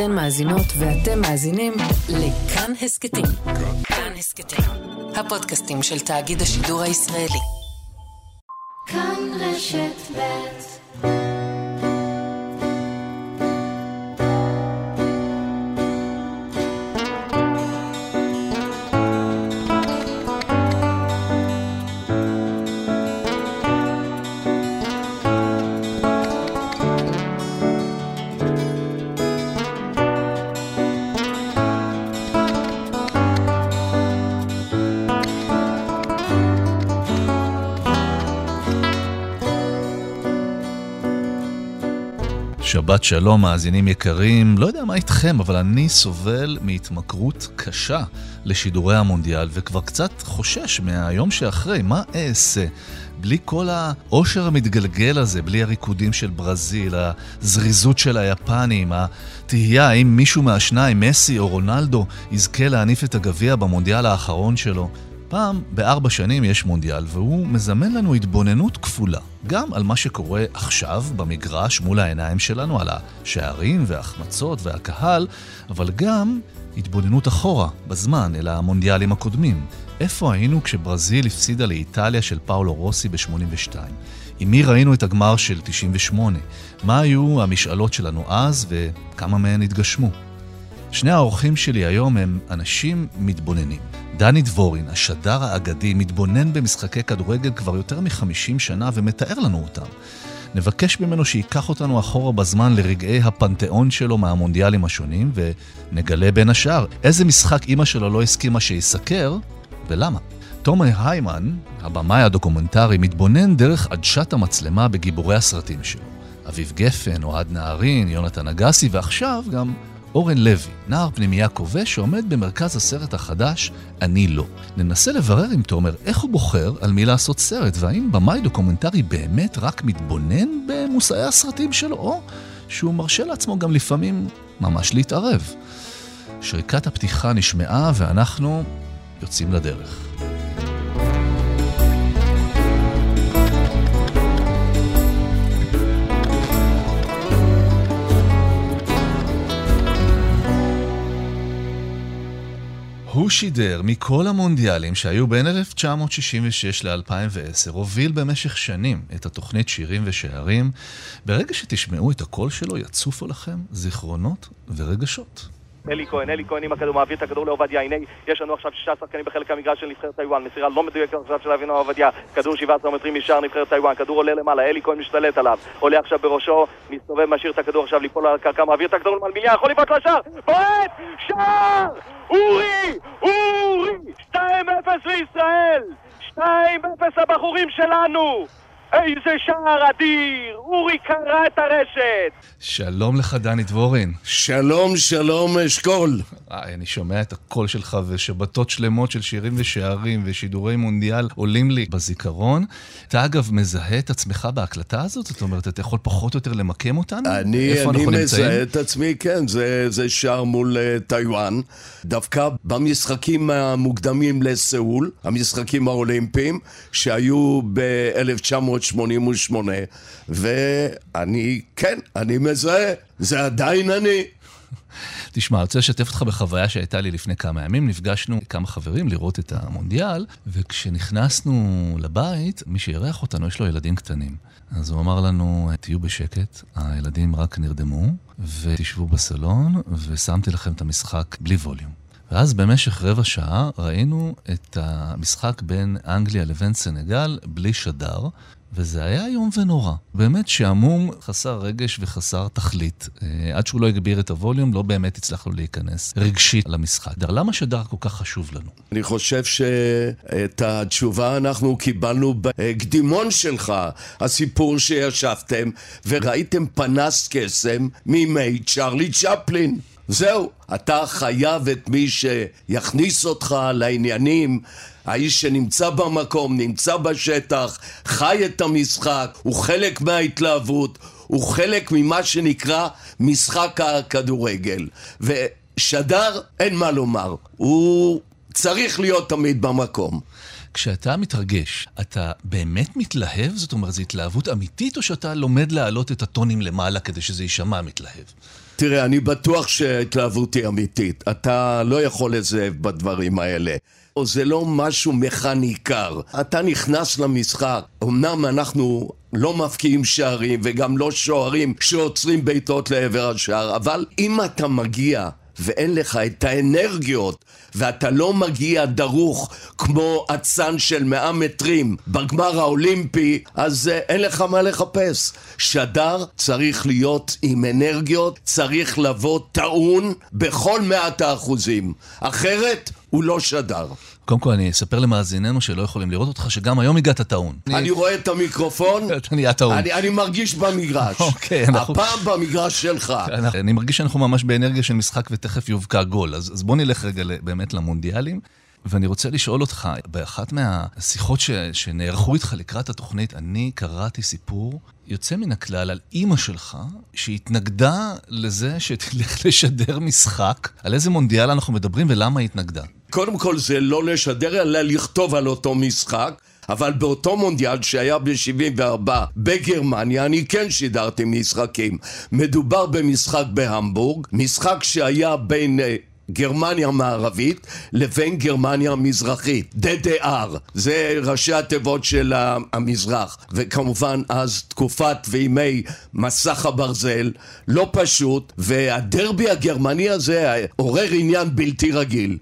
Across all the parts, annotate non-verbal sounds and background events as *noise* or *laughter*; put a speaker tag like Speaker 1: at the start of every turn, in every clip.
Speaker 1: אתן מאזינות ואתם מאזינים לכאן הסכתים. כאן הסכתים, הפודקאסטים של תאגיד השידור הישראלי. כאן רשת ב'
Speaker 2: שבת שלום, מאזינים יקרים. לא יודע מה איתכם, אבל אני סובל מהתמכרות קשה לשידורי המונדיאל, וכבר קצת חושש מהיום שאחרי. מה אעשה? בלי כל העושר המתגלגל הזה, בלי הריקודים של ברזיל, הזריזות של היפנים, התהייה האם מישהו מהשניים, מסי או רונלדו, יזכה להניף את הגביע במונדיאל האחרון שלו. פעם בארבע שנים יש מונדיאל, והוא מזמן לנו התבוננות כפולה. גם על מה שקורה עכשיו במגרש מול העיניים שלנו, על השערים וההחמצות והקהל, אבל גם התבוננות אחורה, בזמן, אל המונדיאלים הקודמים. איפה היינו כשברזיל הפסידה לאיטליה של פאולו רוסי ב-82? עם מי ראינו את הגמר של 98? מה היו המשאלות שלנו אז וכמה מהן התגשמו? שני האורחים שלי היום הם אנשים מתבוננים. דני דבורין, השדר האגדי, מתבונן במשחקי כדורגל כבר יותר מ-50 שנה ומתאר לנו אותם. נבקש ממנו שייקח אותנו אחורה בזמן לרגעי הפנתיאון שלו מהמונדיאלים השונים, ונגלה בין השאר איזה משחק אימא שלו לא הסכימה שיסקר, ולמה. תומר היימן, הבמאי הדוקומנטרי, מתבונן דרך עדשת המצלמה בגיבורי הסרטים שלו. אביב גפן, אוהד נהרין, יונתן אגסי, ועכשיו גם אורן לוי, נער פנימייה כובש שעומד במרכז הסרט החדש "אני לא". ננסה לברר עם תומר איך הוא בוחר על מי לעשות סרט, והאם במאי דוקומנטרי באמת רק מתבונן במושאי הסרטים שלו, או שהוא מרשה לעצמו גם לפעמים ממש להתערב. שריקת הפתיחה נשמעה ואנחנו יוצאים לדרך. הוא שידר מכל המונדיאלים שהיו בין 1966 ל-2010, הוביל במשך שנים את התוכנית שירים ושערים. ברגע שתשמעו את הקול שלו, יצופו לכם זיכרונות ורגשות.
Speaker 3: אלי כהן, אלי כהן עם הכדור, מעביר את הכדור לעובדיה, הנה יש לנו עכשיו שישה שחקנים בחלק המגרש של נבחרת טיוואן, מסירה לא מדויקת עכשיו של אבינועם עובדיה, כדור 17 מטרים משער נבחרת טיוואן, כדור עולה למעלה, אלי כהן משתלט עליו, עולה עכשיו בראשו, מסתובב, משאיר את הכדור עכשיו ליפול על הקרקע, מעביר את הכדור למלמיליאן, יכול לבעוט לשער, בועט, שער! אורי! אורי! 2-0 לישראל! 2-0 הבחורים שלנו! איזה שער אדיר! אורי קרע את הרשת!
Speaker 2: שלום לך, דני דבורין.
Speaker 4: שלום, שלום, אשכול.
Speaker 2: אה, אני שומע את הקול שלך, ושבתות שלמות של שירים ושערים ושידורי מונדיאל עולים לי בזיכרון. אתה אגב מזהה את עצמך בהקלטה הזאת? זאת אומרת, אתה יכול פחות או יותר למקם אותנו?
Speaker 4: אני, אני מזהה את עצמי, כן, זה, זה שער מול uh, טיוואן. דווקא במשחקים המוקדמים לסאול, המשחקים האולימפיים, שהיו ב-1900... 1988, ואני, כן, אני מזהה, זה עדיין אני.
Speaker 2: תשמע, אני רוצה לשתף אותך בחוויה שהייתה לי לפני כמה ימים. נפגשנו כמה חברים לראות את המונדיאל, וכשנכנסנו לבית, מי שאירח אותנו, יש לו ילדים קטנים. אז הוא אמר לנו, תהיו בשקט, הילדים רק נרדמו, ותשבו בסלון, ושמתי לכם את המשחק בלי ווליום. ואז במשך רבע שעה ראינו את המשחק בין אנגליה לבין סנגל בלי שדר, וזה היה איום ונורא. באמת שעמום, חסר רגש וחסר תכלית. אה, עד שהוא לא הגביר את הווליום, לא באמת הצלחנו להיכנס רגשית למשחק. למה שדר כל כך חשוב לנו?
Speaker 4: אני חושב שאת התשובה אנחנו קיבלנו בקדימון שלך, הסיפור שישבתם וראיתם פנס קסם מימי צ'רלי צ'פלין. זהו, אתה חייב את מי שיכניס אותך לעניינים. האיש שנמצא במקום, נמצא בשטח, חי את המשחק, הוא חלק מההתלהבות, הוא חלק ממה שנקרא משחק הכדורגל. ושדר, אין מה לומר, הוא צריך להיות תמיד במקום.
Speaker 2: כשאתה מתרגש, אתה באמת מתלהב? זאת אומרת, זו התלהבות אמיתית, או שאתה לומד להעלות את הטונים למעלה כדי שזה יישמע מתלהב?
Speaker 4: תראה, אני בטוח שההתלהבות היא אמיתית. אתה לא יכול לזאב בדברים האלה. או זה לא משהו מכני קר. אתה נכנס למשחק, אמנם אנחנו לא מפקיעים שערים וגם לא שוערים שעוצרים בעיטות לעבר השער, אבל אם אתה מגיע ואין לך את האנרגיות ואתה לא מגיע דרוך כמו אצן של מאה מטרים בגמר האולימפי, אז uh, אין לך מה לחפש. שדר צריך להיות עם אנרגיות, צריך לבוא טעון בכל מאת האחוזים. אחרת הוא לא שדר.
Speaker 2: קודם כל, אני אספר למאזיננו שלא יכולים לראות אותך, שגם היום הגעת טעון.
Speaker 4: אני רואה את המיקרופון, *laughs*
Speaker 2: אתה נהיה טעון.
Speaker 4: אני, מרגיש במגרש.
Speaker 2: אוקיי, אנחנו-
Speaker 4: הפעם במגרש שלך.
Speaker 2: אני מרגיש שאנחנו ממש באנרגיה של משחק ותכף יובקע גול. אז, בוא נלך רגע באמת למונדיאלים. ואני רוצה לשאול אותך, באחת מהשיחות ש, שנערכו איתך לקראת התוכנית, אני קראתי סיפור יוצא מן הכלל על אימא שלך, שהתנגדה לזה שתלך *laughs* לשדר משחק. על איזה מונדיאל אנחנו מדברים ולמה היא התנגדה?
Speaker 4: קודם כל זה לא לשדר, אלא לכתוב על אותו משחק. אבל באותו מונדיאל שהיה ב-74 בגרמניה, אני כן שידרתי משחקים. מדובר במשחק בהמבורג, משחק שהיה בין... גרמניה המערבית לבין גרמניה המזרחית, DDR, זה ראשי התיבות של המזרח, וכמובן אז תקופת וימי מסך הברזל, לא פשוט, והדרבי הגרמני הזה עורר עניין בלתי רגיל.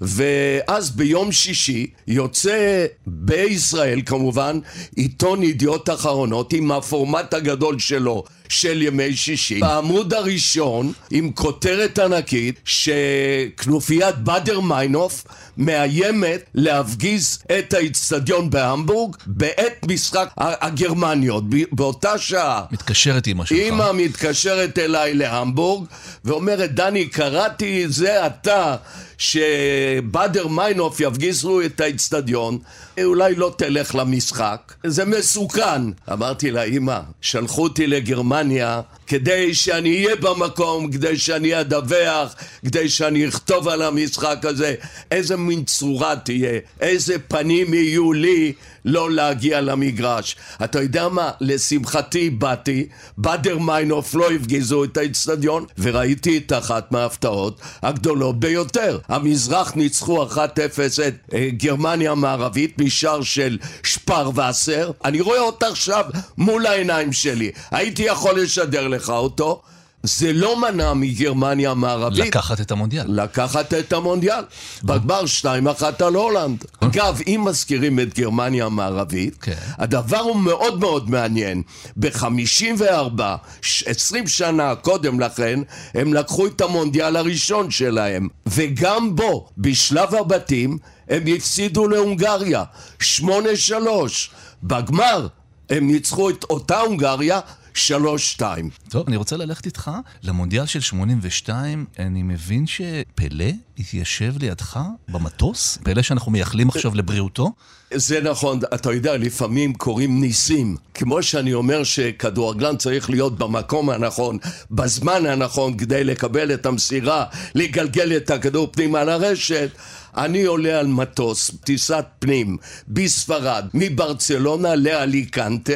Speaker 4: ואז ביום שישי יוצא בישראל כמובן עיתון ידיעות אחרונות עם הפורמט הגדול שלו של ימי שישי. בעמוד הראשון עם כותרת ענקית שכנופיית באדר מיינוף מאיימת להפגיז את האיצטדיון בהמבורג בעת משחק הגרמניות באותה שעה.
Speaker 2: מתקשרת אימא שלך.
Speaker 4: אימא מתקשרת אליי להמבורג ואומרת, דני, קראתי זה עתה שבאדר מיינוף יפגיזו את האיצטדיון, אולי לא תלך למשחק, זה מסוכן. אמרתי לה, אימא, שלחו אותי לגרמניה כדי שאני אהיה במקום, כדי שאני אדווח, כדי שאני אכתוב על המשחק הזה, איזה מין צורה תהיה, איזה פנים יהיו לי לא להגיע למגרש. אתה יודע מה? לשמחתי באתי, באדר מיינוף לא הפגיזו את האיצטדיון, וראיתי את אחת מההפתעות הגדולות ביותר. המזרח ניצחו 1-0 את אה, גרמניה המערבית משער של שפרווסר. אני רואה אותה עכשיו מול העיניים שלי. הייתי יכול לשדר לך אותו. זה לא מנע מגרמניה המערבית
Speaker 2: לקחת את המונדיאל.
Speaker 4: לקחת את המונדיאל. בגמר 2-1 על הולנד. אגב, אם מזכירים את גרמניה המערבית,
Speaker 2: כן.
Speaker 4: הדבר הוא מאוד מאוד מעניין. ב-54, 20 שנה קודם לכן, הם לקחו את המונדיאל הראשון שלהם. וגם בו, בשלב הבתים, הם הפסידו להונגריה. 8-3. בגמר, הם ניצחו את אותה הונגריה. 3-2.
Speaker 2: טוב, אני רוצה ללכת איתך למונדיאל של 82. אני מבין שפלא התיישב לידך במטוס? פלא שאנחנו מייחלים עכשיו לבריאותו?
Speaker 4: זה נכון, אתה יודע, לפעמים קורים ניסים. כמו שאני אומר שכדורגלן צריך להיות במקום הנכון, בזמן הנכון, כדי לקבל את המסירה, לגלגל את הכדור פנימה לרשת. אני עולה על מטוס, טיסת פנים, בספרד, מברצלונה לאליקנטה,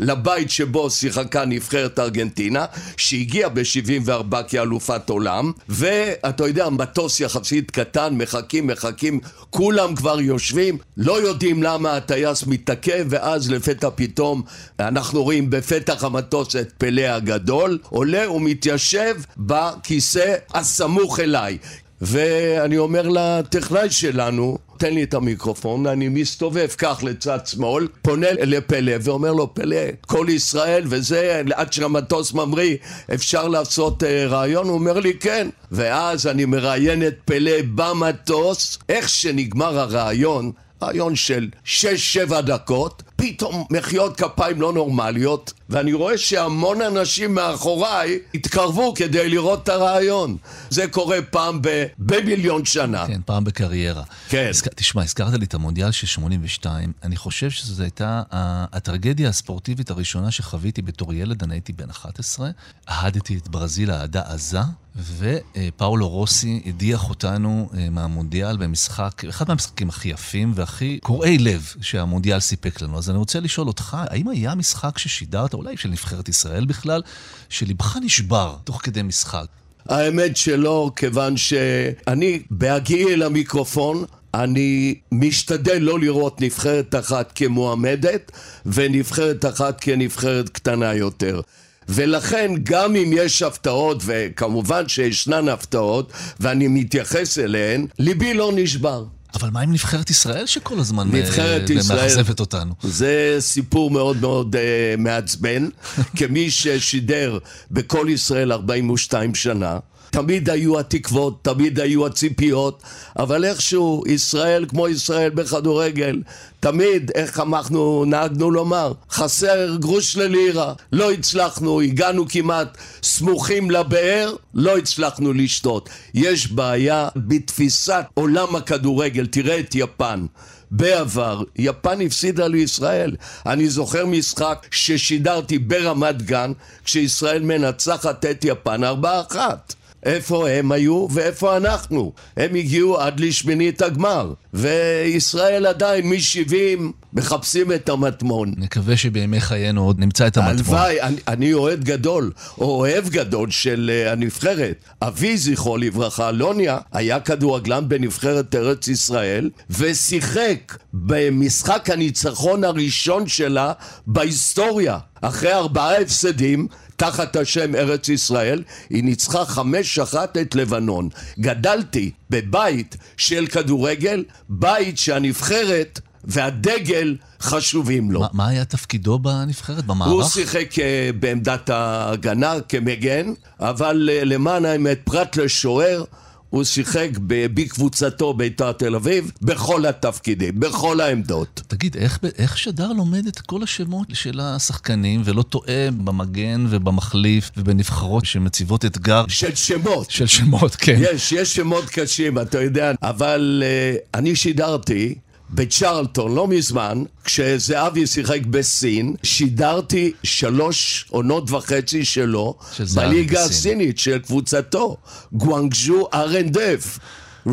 Speaker 4: לבית שבו שיחקה נבחרת ארגנטינה, שהגיעה ב-74 כאלופת עולם, ואתה יודע, מטוס יחסית קטן, מחכים, מחכים, כולם כבר יושבים, לא יודעים למה הטייס מתעכב, ואז לפתע פתאום אנחנו רואים בפתח המטוס את פלא הגדול, עולה ומתיישב בכיסא הסמוך אליי. ואני אומר לטכנאי שלנו, תן לי את המיקרופון, אני מסתובב כך לצד שמאל, פונה לפלא ואומר לו, פלא, כל ישראל וזה, עד שהמטוס ממריא, אפשר לעשות uh, רעיון? הוא אומר לי, כן. ואז אני מראיין את פלא במטוס, איך שנגמר הרעיון, רעיון של 6-7 דקות, פתאום מחיאות כפיים לא נורמליות, ואני רואה שהמון אנשים מאחוריי התקרבו כדי לראות את הרעיון. זה קורה פעם ב- במיליון שנה.
Speaker 2: כן, פעם בקריירה.
Speaker 4: כן.
Speaker 2: הזכ... תשמע, הזכרת לי את המונדיאל של 82. אני חושב שזו הייתה הטרגדיה הספורטיבית הראשונה שחוויתי בתור ילד, אני הייתי בן 11. אהדתי את ברזיל אהדה עזה, ופאולו רוסי הדיח אותנו אה, מהמונדיאל במשחק, אחד מהמשחקים הכי יפים והכי קורעי לב שהמונדיאל סיפק לנו. אז אני רוצה לשאול אותך, האם היה משחק ששידרת, אולי של נבחרת ישראל בכלל, שלבך נשבר תוך כדי משחק?
Speaker 4: האמת שלא, כיוון שאני, בהגיעי אל המיקרופון, אני משתדל לא לראות נבחרת אחת כמועמדת ונבחרת אחת כנבחרת קטנה יותר. ולכן גם אם יש הפתעות, וכמובן שישנן הפתעות, ואני מתייחס אליהן, ליבי לא נשבר.
Speaker 2: אבל מה עם נבחרת ישראל שכל הזמן אה, נבחרת ישראל, מאכזבת אותנו?
Speaker 4: זה סיפור מאוד מאוד uh, מעצבן, *laughs* כמי ששידר בכל ישראל 42 שנה. תמיד היו התקוות, תמיד היו הציפיות, אבל איכשהו ישראל כמו ישראל בכדורגל, תמיד, איך אנחנו נהגנו לומר, חסר גרוש ללירה. לא הצלחנו, הגענו כמעט סמוכים לבאר, לא הצלחנו לשתות. יש בעיה בתפיסת עולם הכדורגל, תראה את יפן. בעבר, יפן הפסידה לישראל. אני זוכר משחק ששידרתי ברמת גן, כשישראל מנצחת את יפן ארבעה אחת. איפה הם היו ואיפה אנחנו. הם הגיעו עד לשמינית הגמר, וישראל עדיין מ-70 מחפשים את המטמון.
Speaker 2: נקווה שבימי חיינו עוד נמצא את המטמון.
Speaker 4: הלוואי, אני, אני אוהד גדול, או אוהב גדול של uh, הנבחרת. אבי, זכרו לברכה, לוניה, היה כדורגלן בנבחרת ארץ ישראל, ושיחק במשחק הניצחון הראשון שלה בהיסטוריה. אחרי ארבעה הפסדים, תחת השם ארץ ישראל, היא ניצחה חמש אחת את לבנון. גדלתי בבית של כדורגל, בית שהנבחרת והדגל חשובים לו.
Speaker 2: ما, מה היה תפקידו בנבחרת, במערך?
Speaker 4: הוא שיחק uh, בעמדת ההגנה כמגן, אבל uh, למען האמת, פרט לשוער, הוא שיחק בקבוצתו בית"ר תל אביב בכל התפקידים, בכל העמדות.
Speaker 2: תגיד, איך, איך שדר לומד את כל השמות של השחקנים ולא טועה במגן ובמחליף ובנבחרות שמציבות אתגר?
Speaker 4: של שמות.
Speaker 2: של שמות, כן.
Speaker 4: יש, יש שמות קשים, אתה יודע, אבל uh, אני שידרתי בצ'רלטון לא מזמן, כשזהבי שיחק בסין, שידרתי שלוש עונות וחצי שלו בליגה הסינית של קבוצתו, גואנגז'ו ארנדף.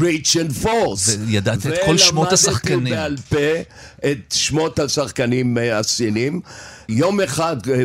Speaker 4: Rich and Force.
Speaker 2: וידעת את כל שמות השחקנים.
Speaker 4: ולמדתי בעל פה את שמות השחקנים אה, הסינים. יום אחד אה,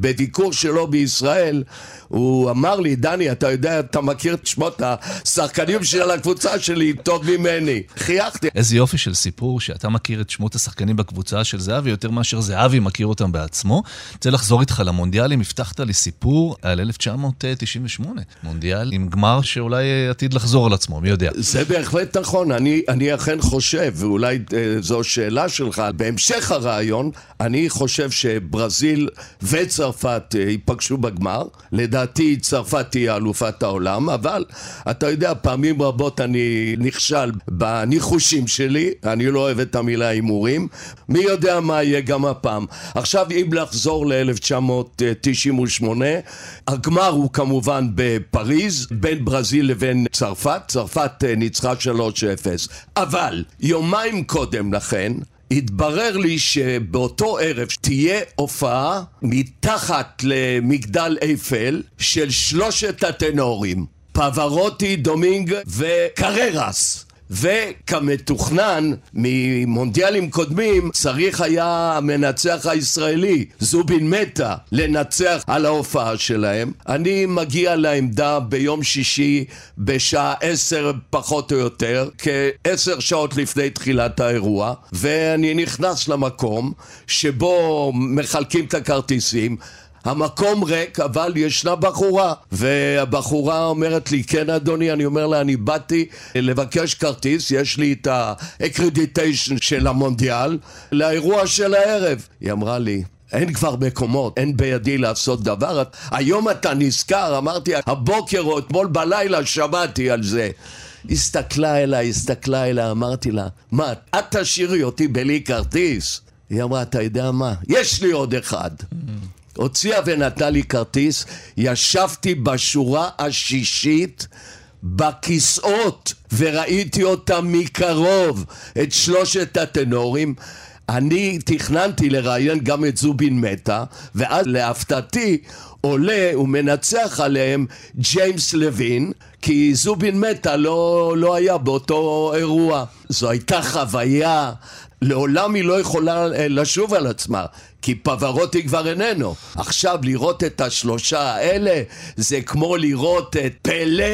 Speaker 4: בביקור שלו בישראל הוא אמר לי, דני, אתה יודע, אתה מכיר את שמות השחקנים של הקבוצה שלי טוב ממני. חייכתי.
Speaker 2: איזה יופי של סיפור שאתה מכיר את שמות השחקנים בקבוצה של זהבי יותר מאשר זהבי מכיר אותם בעצמו. רוצה לחזור איתך למונדיאלים, הבטחת לי סיפור על 1998. מונדיאל עם גמר שאולי עתיד לחזור על עצמו, מי יודע.
Speaker 4: זה בהחלט נכון, אני, אני אכן חושב, ואולי אה, זו שאלה שלך, בהמשך הרעיון, אני חושב שברזיל וצרפת אה, ייפגשו בגמר. לדעתי צרפת תהיה אלופת העולם, אבל אתה יודע, פעמים רבות אני נכשל בניחושים שלי, אני לא אוהב את המילה הימורים, מי יודע מה יהיה גם הפעם. עכשיו אם לחזור ל-1998, הגמר הוא כמובן בפריז, בין ברזיל לבין צרפת, צרפת אה, ניצחה 3-0, אבל יומיים קודם לכן התברר לי שבאותו ערב תהיה הופעה מתחת למגדל אייפל של שלושת הטנורים פברוטי, דומינג וקררס וכמתוכנן ממונדיאלים קודמים צריך היה המנצח הישראלי זובין מטה לנצח על ההופעה שלהם. אני מגיע לעמדה ביום שישי בשעה עשר פחות או יותר כעשר שעות לפני תחילת האירוע ואני נכנס למקום שבו מחלקים את הכרטיסים המקום ריק, אבל ישנה בחורה. והבחורה אומרת לי, כן אדוני, אני אומר לה, אני באתי לבקש כרטיס, יש לי את האקרדיטיישן של המונדיאל לאירוע של הערב. היא אמרה לי, אין כבר מקומות, אין בידי לעשות דבר. היום אתה נזכר, אמרתי, הבוקר או אתמול בלילה שמעתי על זה. הסתכלה אליי, הסתכלה אליי, אמרתי לה, מה, את תשאירי אותי בלי כרטיס? היא אמרה, אתה יודע מה? יש לי עוד אחד. הוציאה ונתנה לי כרטיס, ישבתי בשורה השישית בכיסאות וראיתי אותם מקרוב, את שלושת הטנורים. אני תכננתי לראיין גם את זובין מטה, ואז להפתעתי עולה ומנצח עליהם ג'יימס לוין, כי זובין מטה לא, לא היה באותו אירוע. זו הייתה חוויה, לעולם היא לא יכולה אה, לשוב על עצמה. כי פברוטי כבר איננו. עכשיו לראות את השלושה האלה זה כמו לראות את פלא,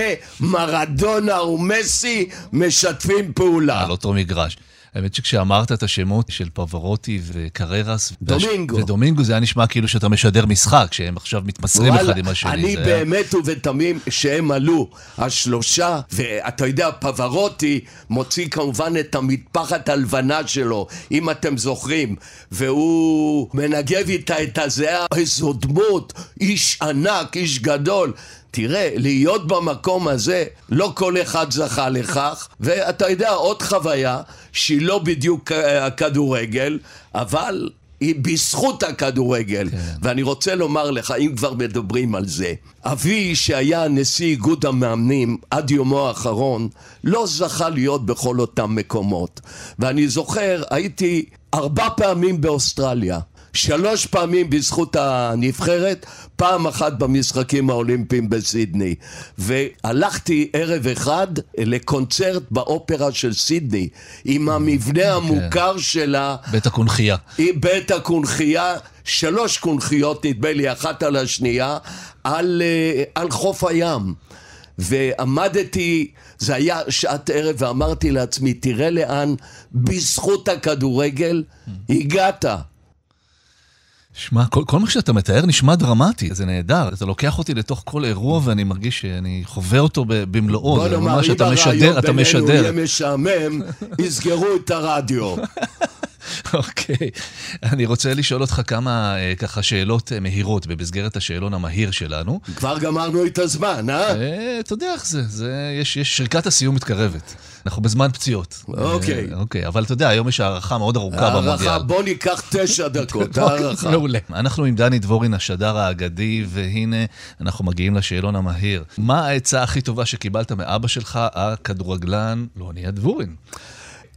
Speaker 4: מרדונה ומסי משתפים פעולה.
Speaker 2: על אותו מגרש. האמת שכשאמרת את השמות של פברוטי וקררס...
Speaker 4: דומינגו.
Speaker 2: ודומינגו זה היה נשמע כאילו שאתה משדר משחק, שהם עכשיו מתמסרים אחד עם השני.
Speaker 4: אני באמת. ובתמים שהם עלו, השלושה, ואתה יודע, פברוטי מוציא כמובן את המטפחת הלבנה שלו, אם אתם זוכרים, והוא מנגב איתה את הזיעה, איזו דמות, איש ענק, איש גדול. תראה, להיות במקום הזה, לא כל אחד זכה לכך, ואתה יודע, עוד חוויה שהיא לא בדיוק אה, הכדורגל, אבל היא בזכות הכדורגל. כן. ואני רוצה לומר לך, אם כבר מדברים על זה, אבי שהיה נשיא איגוד המאמנים עד יומו האחרון, לא זכה להיות בכל אותם מקומות. ואני זוכר, הייתי ארבע פעמים באוסטרליה. שלוש פעמים בזכות הנבחרת, פעם אחת במשחקים האולימפיים בסידני. והלכתי ערב אחד לקונצרט באופרה של סידני, עם המבנה כן. המוכר שלה.
Speaker 2: בית הקונכייה.
Speaker 4: בית הקונכייה. שלוש קונכיות, נדמה לי, אחת על השנייה, על, אה, על חוף הים. ועמדתי, זה היה שעת ערב, ואמרתי לעצמי, תראה לאן בזכות הכדורגל הגעת.
Speaker 2: שמע, כל, כל מה שאתה מתאר נשמע דרמטי, זה נהדר. אתה לוקח אותי לתוך כל אירוע ואני מרגיש שאני חווה אותו במלואו.
Speaker 4: בוא נאמר, אם הרעיון בינינו יהיה משעמם, יסגרו את הרדיו. *laughs* *laughs*
Speaker 2: אוקיי. אני רוצה לשאול אותך כמה אה, ככה שאלות אה, מהירות במסגרת השאלון המהיר שלנו.
Speaker 4: כבר גמרנו את הזמן, אה?
Speaker 2: אה אתה יודע איך זה, זה יש, יש שריקת הסיום מתקרבת. אנחנו בזמן פציעות.
Speaker 4: אוקיי.
Speaker 2: אוקיי, אבל אתה יודע, היום יש הערכה מאוד ארוכה במונדיאל. הערכה,
Speaker 4: בוא ניקח תשע *laughs* דקות, אוקיי, הערכה.
Speaker 2: מעולה. אנחנו עם דני דבורין, השדר האגדי, והנה אנחנו מגיעים לשאלון המהיר. מה העצה הכי טובה שקיבלת מאבא שלך, הכדורגלן לוני הדבורין?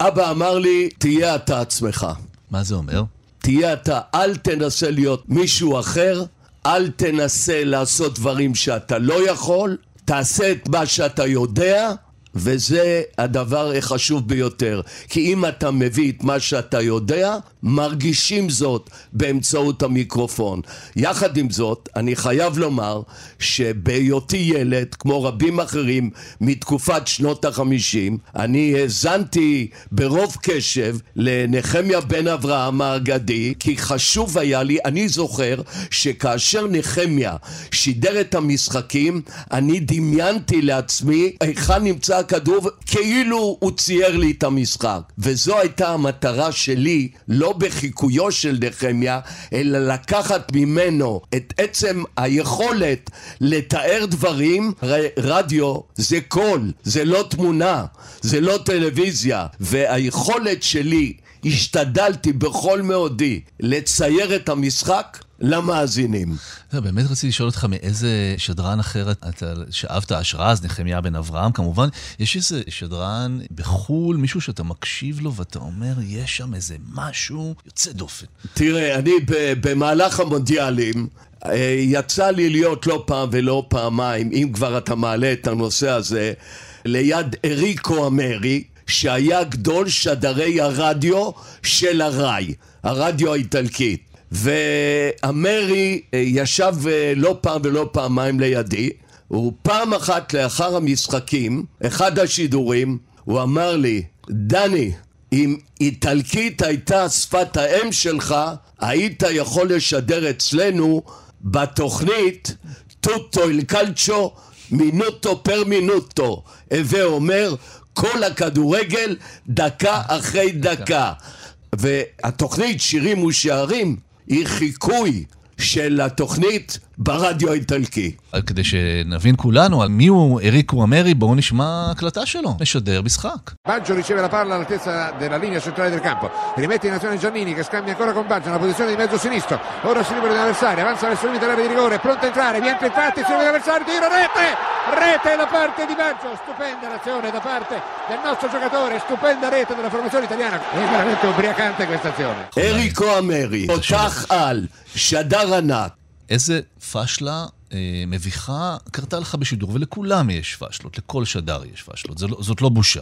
Speaker 4: אבא אמר לי, תהיה אתה עצמך.
Speaker 2: מה זה אומר?
Speaker 4: תהיה אתה, אל תנסה להיות מישהו אחר, אל תנסה לעשות דברים שאתה לא יכול, תעשה את מה שאתה יודע, וזה הדבר החשוב ביותר. כי אם אתה מביא את מה שאתה יודע, מרגישים זאת באמצעות המיקרופון. יחד עם זאת, אני חייב לומר שבהיותי ילד, כמו רבים אחרים מתקופת שנות החמישים, אני האזנתי ברוב קשב לנחמיה בן אברהם האגדי, כי חשוב היה לי, אני זוכר שכאשר נחמיה שידר את המשחקים, אני דמיינתי לעצמי היכן נמצא הכדור, כאילו הוא צייר לי את המשחק. וזו הייתה המטרה שלי, לא לא בחיקויו של נחמיה, אלא לקחת ממנו את עצם היכולת לתאר דברים. רדיו זה קול, זה לא תמונה, זה לא טלוויזיה, והיכולת שלי השתדלתי בכל מאודי לצייר את המשחק למאזינים.
Speaker 2: באמת רציתי לשאול אותך מאיזה שדרן אחר אתה שאבת השראה, אז נחמיה בן אברהם כמובן. יש איזה שדרן בחו"ל, מישהו שאתה מקשיב לו ואתה אומר, יש שם איזה משהו יוצא דופן.
Speaker 4: תראה, אני במהלך המונדיאלים, אה, יצא לי להיות לא פעם ולא פעמיים, אם כבר אתה מעלה את הנושא הזה, ליד אריקו אמרי, שהיה גדול שדרי הרדיו של הראי, הרדיו האיטלקית. ואמרי אה, ישב אה, לא פעם ולא פעמיים לידי, ופעם אחת לאחר המשחקים, אחד השידורים, הוא אמר לי, דני, אם איטלקית הייתה שפת האם שלך, היית יכול לשדר אצלנו בתוכנית טוטו אל קלצ'ו מינוטו פר מינוטו. הווה אומר, כל הכדורגל דקה אחרי דקה. והתוכנית שירים ושערים היא חיקוי של התוכנית ברדיו האיטלקי.
Speaker 2: כדי שנבין כולנו על מי הוא אריקו אמרי, בואו נשמע הקלטה שלו, משדר משחק.
Speaker 5: Baggio riceve la palla all'altezza della linea centrale del campo, rimette in azione Giannini che scambia ancora con Baggio, una posizione di mezzo sinistro, ora si libera dell'avversario, avanza verso il limite dell'area di rigore, pronto a entrare, viene infiltrati, si libera l'avversario, tiro, rete! rete da parte di Baggio, stupenda l'azione da parte del nostro giocatore, stupenda rete della formazione italiana, è veramente ubriacante questa azione.
Speaker 4: אריקו אמרי, תותח על, שדר ענק.
Speaker 2: איזה פשלה אה, מביכה קרתה לך בשידור, ולכולם יש פשלות, לכל שדר יש פשלות, זה לא, זאת לא בושה.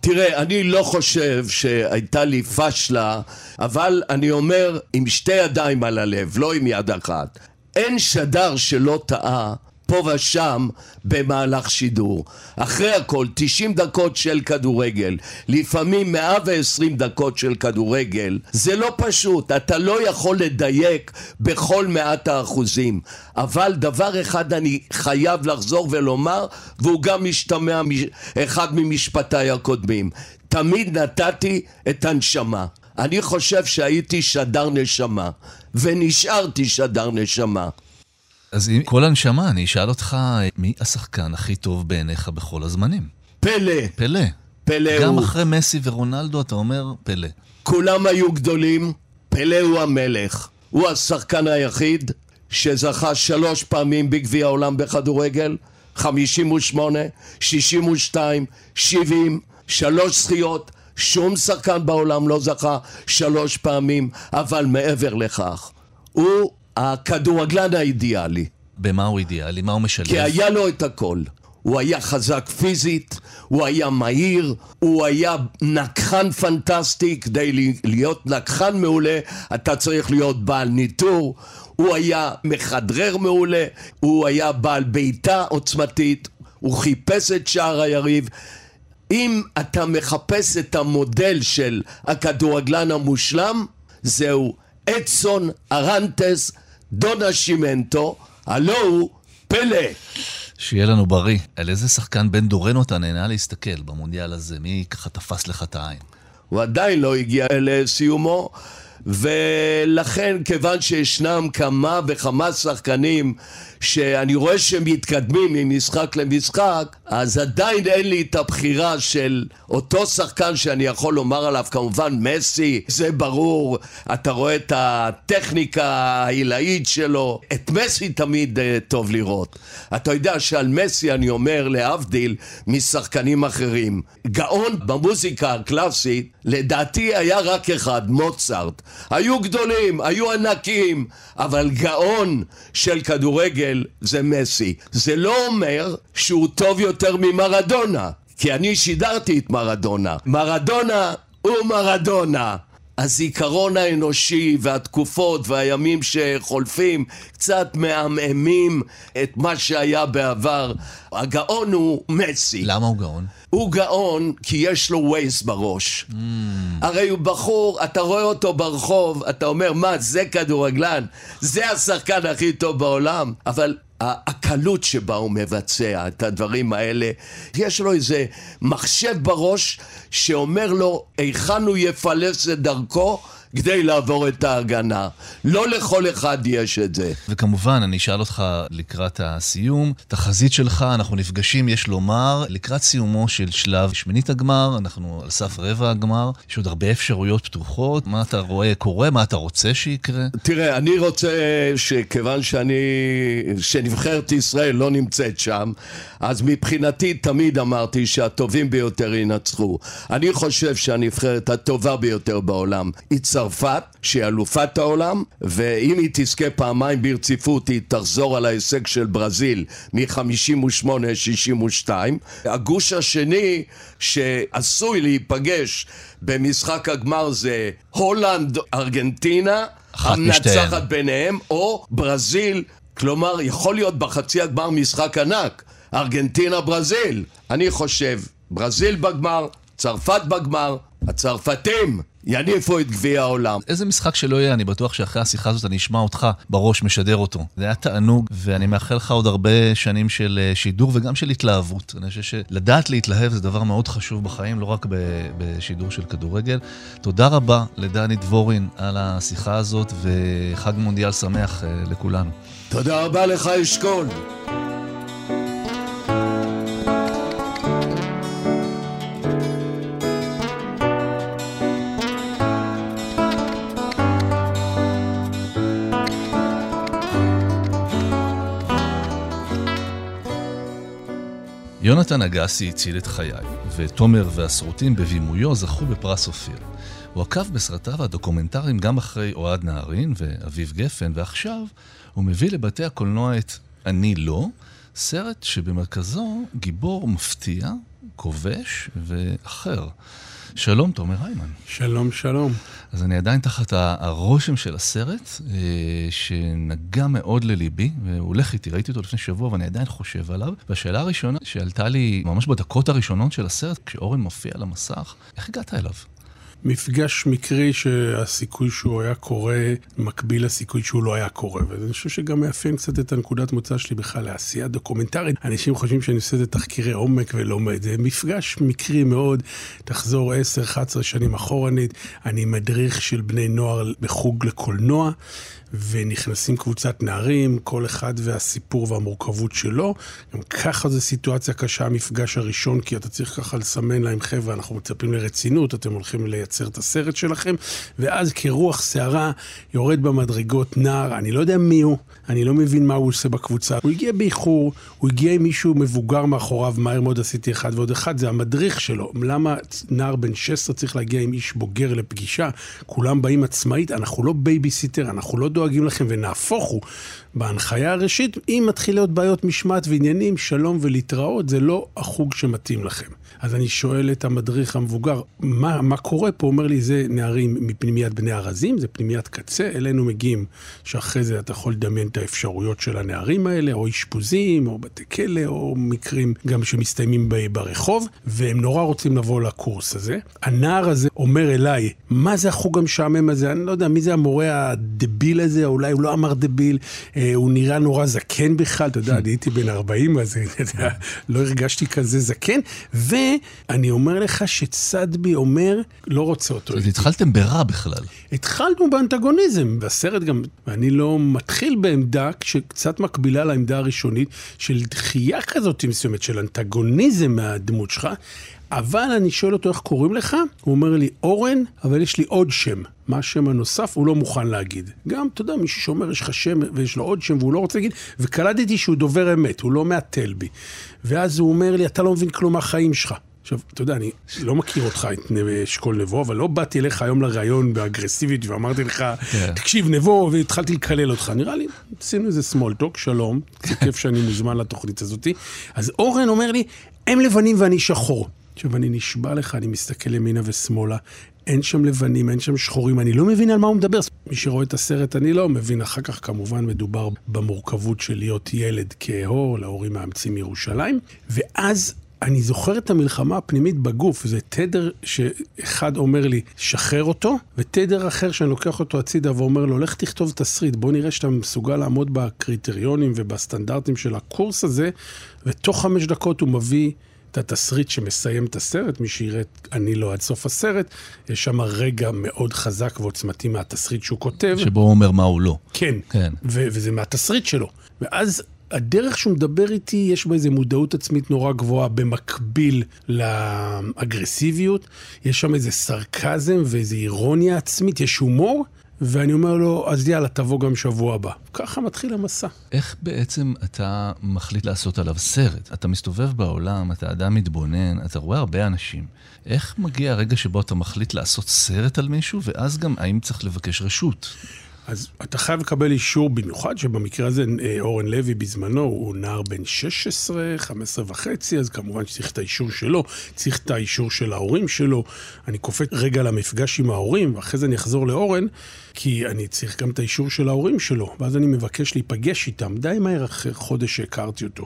Speaker 4: תראה, אני לא חושב שהייתה לי פשלה, אבל אני אומר עם שתי ידיים על הלב, לא עם יד אחת. אין שדר שלא טעה פה ושם במהלך שידור. אחרי הכל, 90 דקות של כדורגל, לפעמים 120 דקות של כדורגל, זה לא פשוט, אתה לא יכול לדייק בכל מעט האחוזים. אבל דבר אחד אני חייב לחזור ולומר, והוא גם משתמע אחד ממשפטיי הקודמים. תמיד נתתי את הנשמה. אני חושב שהייתי שדר נשמה, ונשארתי שדר נשמה.
Speaker 2: אז עם כל הנשמה, אני אשאל אותך, מי השחקן הכי טוב בעיניך בכל הזמנים?
Speaker 4: פלא.
Speaker 2: פלא.
Speaker 4: פלא
Speaker 2: גם
Speaker 4: הוא.
Speaker 2: אחרי מסי ורונלדו אתה אומר פלא.
Speaker 4: כולם היו גדולים, פלא הוא המלך. הוא השחקן היחיד שזכה שלוש פעמים בגביע העולם בכדורגל, 58, 62, 70, שלוש זכיות. שום שחקן בעולם לא זכה שלוש פעמים, אבל מעבר לכך, הוא הכדורגלן האידיאלי.
Speaker 2: במה הוא אידיאלי? מה הוא משלב?
Speaker 4: כי היה לו את הכל. הוא היה חזק פיזית, הוא היה מהיר, הוא היה נקחן פנטסטי, כדי להיות נקחן מעולה אתה צריך להיות בעל ניטור, הוא היה מכדרר מעולה, הוא היה בעל בעיטה עוצמתית, הוא חיפש את שער היריב. אם אתה מחפש את המודל של הכדורגלן המושלם, זהו אדסון ארנטס דונה שימנטו, הלו הוא פלא.
Speaker 2: שיהיה לנו בריא. על איזה שחקן בן דורנו אתה נהנה להסתכל במונדיאל הזה? מי ככה תפס לך את העין?
Speaker 4: הוא עדיין לא הגיע לסיומו, ולכן כיוון שישנם כמה וכמה שחקנים שאני רואה שהם מתקדמים ממשחק למשחק, אז עדיין אין לי את הבחירה של אותו שחקן שאני יכול לומר עליו, כמובן מסי, זה ברור, אתה רואה את הטכניקה העילאית שלו, את מסי תמיד uh, טוב לראות. אתה יודע שעל מסי אני אומר להבדיל משחקנים אחרים, גאון במוזיקה הקלאסית, לדעתי היה רק אחד, מוצרט. היו גדולים, היו ענקים, אבל גאון של כדורגל זה מסי. זה לא אומר שהוא טוב יותר ממרדונה, כי אני שידרתי את מרדונה. מרדונה הוא מרדונה. הזיכרון האנושי והתקופות והימים שחולפים קצת מעמעמים את מה שהיה בעבר. הגאון הוא מסי.
Speaker 2: למה הוא גאון?
Speaker 4: הוא גאון כי יש לו ווייס בראש. Mm. הרי הוא בחור, אתה רואה אותו ברחוב, אתה אומר, מה, זה כדורגלן? זה השחקן הכי טוב בעולם? אבל הקלות שבה הוא מבצע את הדברים האלה, יש לו איזה מחשב בראש שאומר לו היכן הוא יפלס את דרכו כדי לעבור את ההגנה. לא לכל אחד יש את זה.
Speaker 2: וכמובן, אני אשאל אותך לקראת הסיום, תחזית שלך, אנחנו נפגשים, יש לומר, לקראת סיומו של שלב שמינית הגמר, אנחנו על סף רבע הגמר, יש עוד הרבה אפשרויות פתוחות, מה אתה רואה קורה, מה אתה רוצה שיקרה?
Speaker 4: תראה, אני רוצה שכיוון שאני, שנבחרת ישראל לא נמצאת שם, אז מבחינתי תמיד אמרתי שהטובים ביותר ינצחו. אני חושב שהנבחרת הטובה ביותר בעולם היא צרפת, שהיא אלופת העולם, ואם היא תזכה פעמיים ברציפות היא תחזור על ההישג של ברזיל מ-58-62. הגוש השני שעשוי להיפגש במשחק הגמר זה הולנד, ארגנטינה, המנצחת ביניהם, או ברזיל, כלומר יכול להיות בחצי הגמר משחק ענק. ארגנטינה ברזיל. אני חושב, ברזיל בגמר, צרפת בגמר, הצרפתים יניפו את גביע העולם.
Speaker 2: איזה משחק שלא יהיה, אני בטוח שאחרי השיחה הזאת אני אשמע אותך בראש משדר אותו. זה היה תענוג, ואני מאחל לך עוד הרבה שנים של אה, שידור וגם של התלהבות. אני חושב שלדעת להתלהב זה דבר מאוד חשוב בחיים, לא רק בשידור של כדורגל. תודה רבה לדני דבורין על השיחה הזאת, וחג מונדיאל שמח אה, לכולנו.
Speaker 4: תודה רבה לך, אשכול.
Speaker 2: יונתן אגסי הציל את חיי, ותומר והסרוטים בבימויו זכו בפרס אופיר. הוא עקב בסרטיו הדוקומנטריים גם אחרי אוהד נהרין ואביב גפן, ועכשיו הוא מביא לבתי הקולנוע את "אני לא", סרט שבמרכזו גיבור מפתיע, כובש ואחר. שלום, תומר היימן.
Speaker 6: שלום, שלום.
Speaker 2: אז אני עדיין תחת הרושם של הסרט, אה, שנגע מאוד לליבי, והוא הולך איתי, ראיתי אותו לפני שבוע ואני עדיין חושב עליו. והשאלה הראשונה שעלתה לי ממש בדקות הראשונות של הסרט, כשאורן מופיע על המסך, איך הגעת אליו?
Speaker 6: מפגש מקרי שהסיכוי שהוא היה קורה מקביל לסיכוי שהוא לא היה קורה. ואני חושב שגם מאפיין קצת את הנקודת מוצא שלי בכלל לעשייה דוקומנטרית. אנשים חושבים שאני עושה את זה תחקירי עומק ולומד. זה מפגש מקרי מאוד. תחזור 10-11 שנים אחורנית, אני מדריך של בני נוער בחוג לקולנוע. ונכנסים קבוצת נערים, כל אחד והסיפור והמורכבות שלו. גם ככה זו סיטואציה קשה, המפגש הראשון, כי אתה צריך ככה לסמן להם, חבר'ה, אנחנו מצפים לרצינות, אתם הולכים לייצר את הסרט שלכם, ואז כרוח סערה יורד במדרגות נער, אני לא יודע מי הוא, אני לא מבין מה הוא עושה בקבוצה. הוא הגיע באיחור, הוא הגיע עם מישהו מבוגר מאחוריו, מהר מאוד עשיתי אחד ועוד אחד, זה המדריך שלו. למה נער בן 16 צריך להגיע עם איש בוגר לפגישה? כולם באים עצמאית, אנחנו לא בייביסיטר, אנחנו לא דואגים לכם, ונהפוך הוא. בהנחיה הראשית, אם מתחיל להיות בעיות משמעת ועניינים, שלום ולהתראות, זה לא החוג שמתאים לכם. אז אני שואל את המדריך המבוגר, מה, מה קורה פה? הוא אומר לי, זה נערים מפנימיית בני ארזים, זה פנימיית קצה, אלינו מגיעים, שאחרי זה אתה יכול לדמיין את האפשרויות של הנערים האלה, או אשפוזים, או בתי כלא, או מקרים גם שמסתיימים ברחוב, והם נורא רוצים לבוא לקורס הזה. הנער הזה אומר אליי, מה זה החוג המשעמם הזה? אני לא יודע, מי זה המורה הדביל הזה? אולי הוא לא אמר דביל, הוא נראה נורא זקן בכלל, אתה יודע, אני הייתי בן 40, אז לא הרגשתי כזה זקן. ואני אומר לך שצדבי אומר, לא רוצה אותו.
Speaker 2: אז התחלתם ברע בכלל.
Speaker 6: התחלנו באנטגוניזם, והסרט גם, ואני לא מתחיל בעמדה שקצת מקבילה לעמדה הראשונית, של דחייה כזאת מסוימת, של אנטגוניזם מהדמות שלך. אבל אני שואל אותו איך קוראים לך, הוא אומר לי אורן, אבל יש לי עוד שם. מה השם הנוסף? הוא לא מוכן להגיד. גם, אתה יודע, מישהו שאומר, יש לך שם ויש לו עוד שם והוא לא רוצה להגיד, וקלטתי שהוא דובר אמת, הוא לא מהתל בי. ואז הוא אומר לי, אתה לא מבין כלום מהחיים שלך. עכשיו, אתה יודע, אני לא מכיר אותך, את אשכול נבו, אבל לא באתי אליך היום לראיון באגרסיבית ואמרתי לך, כן. תקשיב, נבו, והתחלתי לקלל אותך. נראה לי, עשינו איזה small talk, שלום, זה כיף שאני מוזמן לתוכנית הזאת. אז אורן אומר לי, הם לבנים ואני שחור. עכשיו, אני נשבע לך, אני מסתכל ימינה ושמאלה, אין שם לבנים, אין שם שחורים, אני לא מבין על מה הוא מדבר. מי שרואה את הסרט, אני לא מבין. אחר כך כמובן מדובר במורכבות של להיות ילד כהור, להורים מאמצים מירושלים. ואז אני זוכר את המלחמה הפנימית בגוף, זה תדר שאחד אומר לי, שחרר אותו, ותדר אחר שאני לוקח אותו הצידה ואומר לו, לך תכתוב תסריט, בוא נראה שאתה מסוגל לעמוד בקריטריונים ובסטנדרטים של הקורס הזה, ותוך חמש דקות הוא מביא את התסריט שמסיים את הסרט, מי שיראה את אני לא עד סוף הסרט, יש שם רגע מאוד חזק ועוצמתי מהתסריט שהוא כותב.
Speaker 2: שבו הוא אומר מה הוא לא.
Speaker 6: כן, כן. ו- וזה מהתסריט שלו. ואז הדרך שהוא מדבר איתי, יש בה איזו מודעות עצמית נורא גבוהה במקביל לאגרסיביות. יש שם איזה סרקזם ואיזו אירוניה עצמית, יש הומור. ואני אומר לו, אז יאללה, תבוא גם שבוע הבא. ככה מתחיל המסע.
Speaker 2: איך בעצם אתה מחליט לעשות עליו סרט? אתה מסתובב בעולם, אתה אדם מתבונן, אתה רואה הרבה אנשים. איך מגיע הרגע שבו אתה מחליט לעשות סרט על מישהו, ואז גם האם צריך לבקש רשות?
Speaker 6: אז אתה חייב לקבל אישור במיוחד, שבמקרה הזה אה, אורן לוי בזמנו הוא נער בן 16, 15 וחצי, אז כמובן שצריך את האישור שלו, צריך את האישור של ההורים שלו. אני קופץ רגע למפגש עם ההורים, ואחרי זה אני אחזור לאורן, כי אני צריך גם את האישור של ההורים שלו, ואז אני מבקש להיפגש איתם, די מהר אחרי חודש שהכרתי אותו.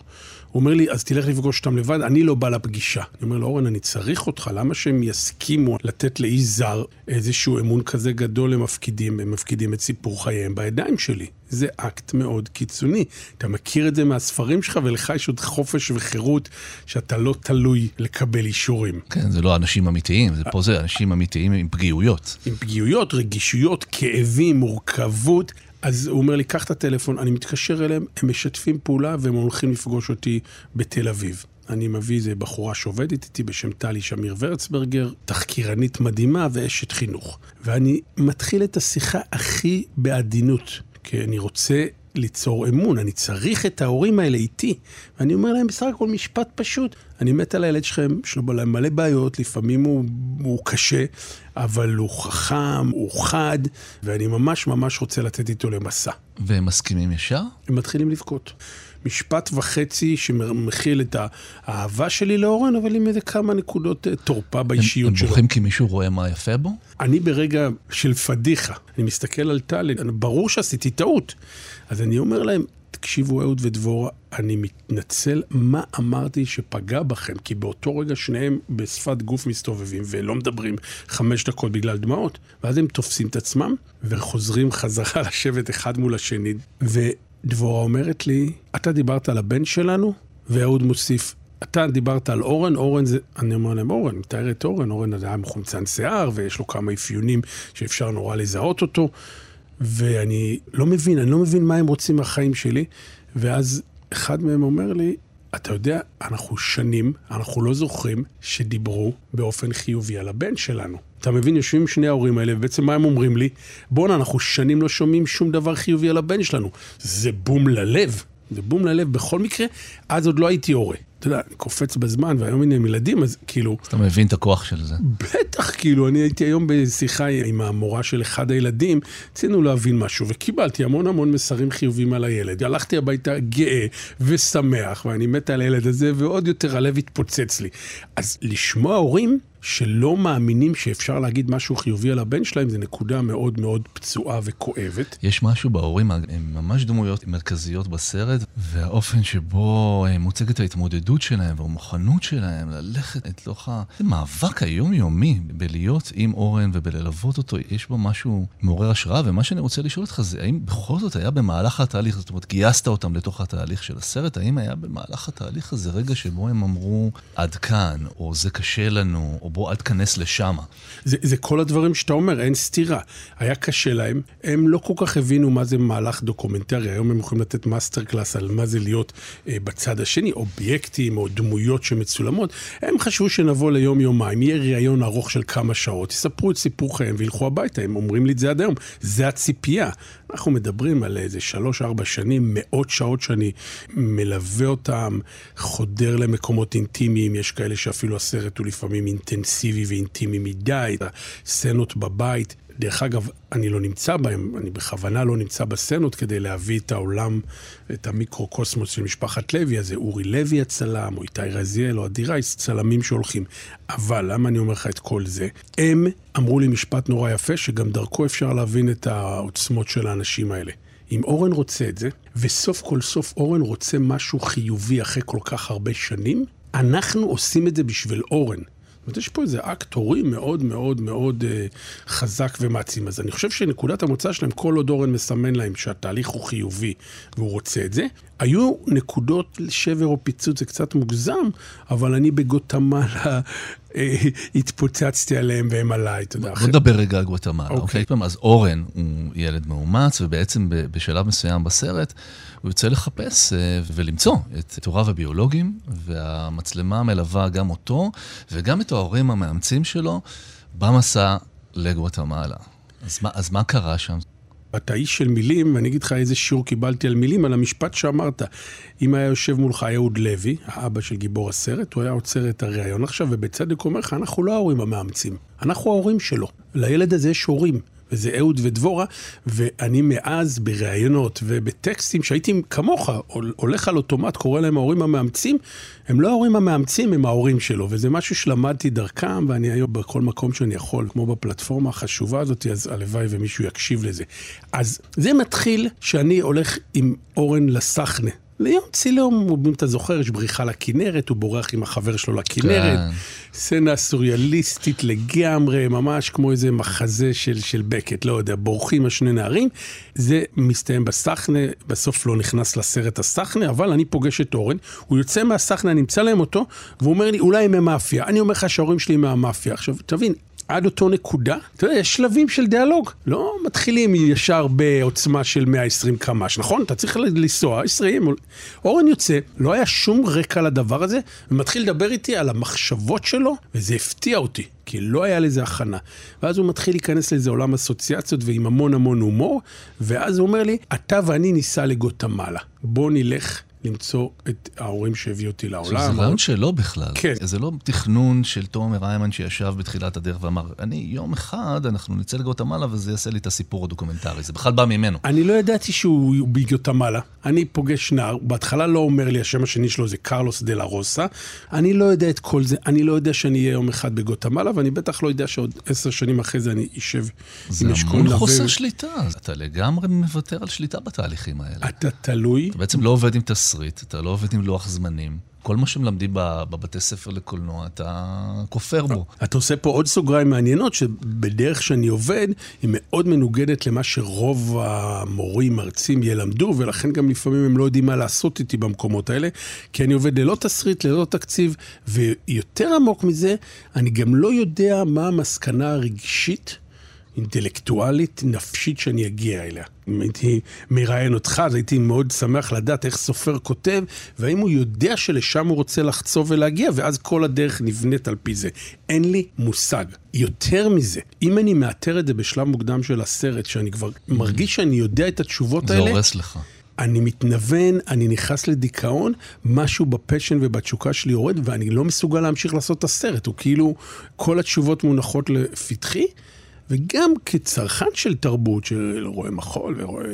Speaker 6: הוא אומר לי, אז תלך לפגוש אותם לבד, אני לא בא לפגישה. אני אומר לו, אורן, אני צריך אותך, למה שהם יסכימו לתת לאיש זר איזשהו אמון כזה גדול למפקידים, הם מפקידים את סיפור חייהם בידיים שלי. זה אקט מאוד קיצוני. אתה מכיר את זה מהספרים שלך, ולך יש עוד חופש וחירות שאתה לא תלוי לקבל אישורים.
Speaker 2: כן, זה לא אנשים אמיתיים, זה פה זה אנשים אמיתיים עם פגיעויות.
Speaker 6: עם פגיעויות, רגישויות, כאבים, מורכבות. אז הוא אומר לי, קח את הטלפון, אני מתקשר אליהם, הם משתפים פעולה והם הולכים לפגוש אותי בתל אביב. אני מביא איזה בחורה שעובדת איתי בשם טלי שמיר ורצברגר, תחקירנית מדהימה ואשת חינוך. ואני מתחיל את השיחה הכי בעדינות, כי אני רוצה ליצור אמון, אני צריך את ההורים האלה איתי. ואני אומר להם בסך הכל משפט פשוט, אני מת על הילד שלכם, יש לו מלא בעיות, לפעמים הוא, הוא קשה, אבל הוא חכם, הוא חד, ואני ממש ממש רוצה לתת איתו למסע.
Speaker 2: והם מסכימים ישר?
Speaker 6: הם מתחילים לבכות. משפט וחצי שמכיל את האהבה שלי לאורן, אבל עם איזה כמה נקודות אה, תורפה באישיות
Speaker 2: הם,
Speaker 6: שלו.
Speaker 2: הם בוכים כי מישהו רואה מה יפה בו?
Speaker 6: אני ברגע של פדיחה, אני מסתכל על טל, ברור שעשיתי טעות. אז אני אומר להם, תקשיבו אהוד ודבורה, אני מתנצל מה אמרתי שפגע בכם, כי באותו רגע שניהם בשפת גוף מסתובבים ולא מדברים חמש דקות בגלל דמעות, ואז הם תופסים את עצמם וחוזרים חזרה *laughs* לשבת אחד מול השני. ודבורה אומרת לי, אתה דיברת על הבן שלנו? ואהוד מוסיף, אתה דיברת על אורן, אורן זה, אני אומר להם, אורן, מתאר את אורן, אורן היה מחומצן שיער, ויש לו כמה אפיונים שאפשר נורא לזהות אותו. ואני לא מבין, אני לא מבין מה הם רוצים מהחיים שלי. ואז אחד מהם אומר לי, אתה יודע, אנחנו שנים, אנחנו לא זוכרים שדיברו באופן חיובי על הבן שלנו. אתה מבין, יושבים שני ההורים האלה, ובעצם מה הם אומרים לי? בואנה, אנחנו שנים לא שומעים שום דבר חיובי על הבן שלנו. זה בום ללב. זה בום ללב בכל מקרה, אז עוד לא הייתי הורה. אתה יודע, אני קופץ בזמן, והיום הנה עם ילדים, אז כאילו...
Speaker 2: אז אתה מבין את הכוח של זה.
Speaker 6: בטח, כאילו, אני הייתי היום בשיחה עם המורה של אחד הילדים, רצינו להבין משהו, וקיבלתי המון המון מסרים חיובים על הילד. הלכתי הביתה גאה ושמח, ואני מת על הילד הזה, ועוד יותר הלב התפוצץ לי. אז לשמוע הורים שלא מאמינים שאפשר להגיד משהו חיובי על הבן שלהם, זו נקודה מאוד מאוד פצועה וכואבת.
Speaker 2: יש משהו בהורים, הם ממש דמויות מרכזיות בסרט, והאופן שבו אה, מוצגת ההתמודדות שלהם והמוכנות שלהם ללכת לתוך המאבק היומיומי בלהיות עם אורן ובללוות אותו, יש בו משהו מעורר השראה, ומה שאני רוצה לשאול אותך זה, האם בכל זאת היה במהלך התהליך, זאת אומרת, גייסת אותם לתוך התהליך של הסרט, האם היה במהלך התהליך הזה רגע שבו הם אמרו, עד כאן, או זה קשה לנו, או בוא אל תיכנס לשם.
Speaker 6: זה, זה כל הדברים שאתה אומר, אין סתירה. היה קשה להם, הם לא כל כך הבינו מה זה מהלך דוקומנטרי, היום הם יכולים לתת מאסטר קלאס על מה זה להיות אה, בצד השני, אובייקטים או דמויות שמצולמות. הם חשבו שנבוא ליום-יומיים, יהיה ראיון ארוך של כמה שעות, יספרו את סיפור חייהם וילכו הביתה, הם אומרים לי את זה עד היום. זה הציפייה. אנחנו מדברים על איזה שלוש-ארבע שנים, מאות שעות שאני מלווה אותם, חודר למקומות אינטימיים, יש כאלה שאפילו הסרט הוא לפעמים אינטנסיבי ואינטימי מדי, הסצנות בבית. דרך אגב, אני לא נמצא בהם, אני בכוונה לא נמצא בסצנות כדי להביא את העולם, את המיקרוקוסמוס של משפחת לוי, אז זה אורי לוי הצלם, או איתי רזיאל, או עדי רייס, צלמים שהולכים. אבל למה אני אומר לך את כל זה? הם אמרו לי משפט נורא יפה, שגם דרכו אפשר להבין את העוצמות של האנשים האלה. אם אורן רוצה את זה, וסוף כל סוף אורן רוצה משהו חיובי אחרי כל כך הרבה שנים, אנחנו עושים את זה בשביל אורן. אומרת, יש פה איזה אקט הורי מאוד מאוד מאוד אה, חזק ומעצים. אז אני חושב שנקודת המוצא שלהם, כל עוד אורן מסמן להם שהתהליך הוא חיובי והוא רוצה את זה, היו נקודות שבר או פיצוץ, זה קצת מוגזם, אבל אני בגוטמלה אה, התפוצצתי עליהם והם עליי, אתה יודע.
Speaker 2: בוא נדבר רגע על גוטמלה,
Speaker 6: אוקיי.
Speaker 2: אוקיי? אז אורן הוא ילד מאומץ, ובעצם בשלב מסוים בסרט הוא יוצא לחפש אה, ולמצוא את הוריו הביולוגיים, והמצלמה מלווה גם אותו וגם את ההורים המאמצים שלו במסע לגואטמלה. אז אז מה קרה שם?
Speaker 6: אתה איש של מילים, ואני אגיד לך איזה שיעור קיבלתי על מילים, על המשפט שאמרת. אם היה יושב מולך אהוד לוי, האבא של גיבור הסרט, הוא היה עוצר את הריאיון עכשיו, ובצדק אומר לך, אנחנו לא ההורים המאמצים, אנחנו ההורים שלו. לילד הזה יש הורים. וזה אהוד ודבורה, ואני מאז בראיונות ובטקסטים שהייתי כמוך, הולך על אוטומט, קורא להם ההורים המאמצים, הם לא ההורים המאמצים, הם ההורים שלו, וזה משהו שלמדתי דרכם, ואני היום בכל מקום שאני יכול, כמו בפלטפורמה החשובה הזאת, אז הלוואי ומישהו יקשיב לזה. אז זה מתחיל שאני הולך עם אורן לסחנה. ליום צילום, אם אתה זוכר, יש בריחה לכנרת, הוא בורח עם החבר שלו לכנרת. כן. סצנה סוריאליסטית לגמרי, ממש כמו איזה מחזה של, של בקט, לא יודע, בורחים השני נערים. זה מסתיים בסחנה, בסוף לא נכנס לסרט הסחנה, אבל אני פוגש את אורן, הוא יוצא מהסחנה, אני אמצא להם אותו, והוא אומר לי, אולי הם מהמאפיה. אני אומר לך שההורים שלי מהמאפיה. עכשיו, תבין, עד אותו נקודה, אתה יודע, יש שלבים של דיאלוג. לא מתחילים ישר בעוצמה של 120 קמ"ש, נכון? אתה צריך לנסוע 20. אורן יוצא, לא היה שום רקע לדבר הזה, ומתחיל לדבר איתי על המחשבות שלו, וזה הפתיע אותי. כי לא היה לזה הכנה. ואז הוא מתחיל להיכנס לאיזה עולם אסוציאציות ועם המון המון הומור, ואז הוא אומר לי, אתה ואני ניסע לגוטמלה. בוא נלך למצוא את ההורים שהביאו אותי לעולם.
Speaker 2: זה רעיון שלו בכלל.
Speaker 6: כן.
Speaker 2: זה לא תכנון של תומר איימן שישב בתחילת הדרך ואמר, אני יום אחד, אנחנו נצא לגוטמלה וזה יעשה לי את הסיפור הדוקומנטרי. זה בכלל בא ממנו.
Speaker 6: אני לא ידעתי שהוא בגוטמלה. אני פוגש נער, בהתחלה לא אומר לי, השם השני שלו זה קרלוס דה לה רוסה. אני לא יודע את כל זה, אני לא יודע שאני אהיה יום אחד בגוטמלה, ואני בטח לא יודע שעוד עשר שנים אחרי זה אני אשב עם אשכול
Speaker 2: נווה. זה המון חוסר שליטה. אתה לגמרי מוותר על שליטה בתהליכים האלה.
Speaker 6: אתה תלוי.
Speaker 2: אתה בעצם לא עובד עם תסריט, אתה לא עובד עם לוח זמנים. כל מה שמלמדים בבתי ספר לקולנוע, אתה כופר בו.
Speaker 6: אתה עושה פה עוד סוגריים מעניינות, שבדרך שאני עובד, היא מאוד מנוגדת למה שרוב המורים, מרצים ילמדו, ולכן גם לפעמים הם לא יודעים מה לעשות איתי במקומות האלה, כי אני עובד ללא תסריט, ללא תקציב, ויותר עמוק מזה, אני גם לא יודע מה המסקנה הרגשית. אינטלקטואלית, נפשית שאני אגיע אליה. הייתי מראיין אותך, אז הייתי מאוד שמח לדעת איך סופר כותב, והאם הוא יודע שלשם הוא רוצה לחצוב ולהגיע, ואז כל הדרך נבנית על פי זה. אין לי מושג. יותר מזה, אם אני מאתר את זה בשלב מוקדם של הסרט, שאני כבר מרגיש שאני יודע את התשובות
Speaker 2: זה
Speaker 6: האלה...
Speaker 2: זה הורס לך.
Speaker 6: אני מתנוון, אני נכנס לדיכאון, משהו בפשן ובתשוקה שלי יורד, ואני לא מסוגל להמשיך לעשות את הסרט. הוא כאילו, כל התשובות מונחות לפתחי, וגם כצרכן של תרבות, של רואה מחול ורואה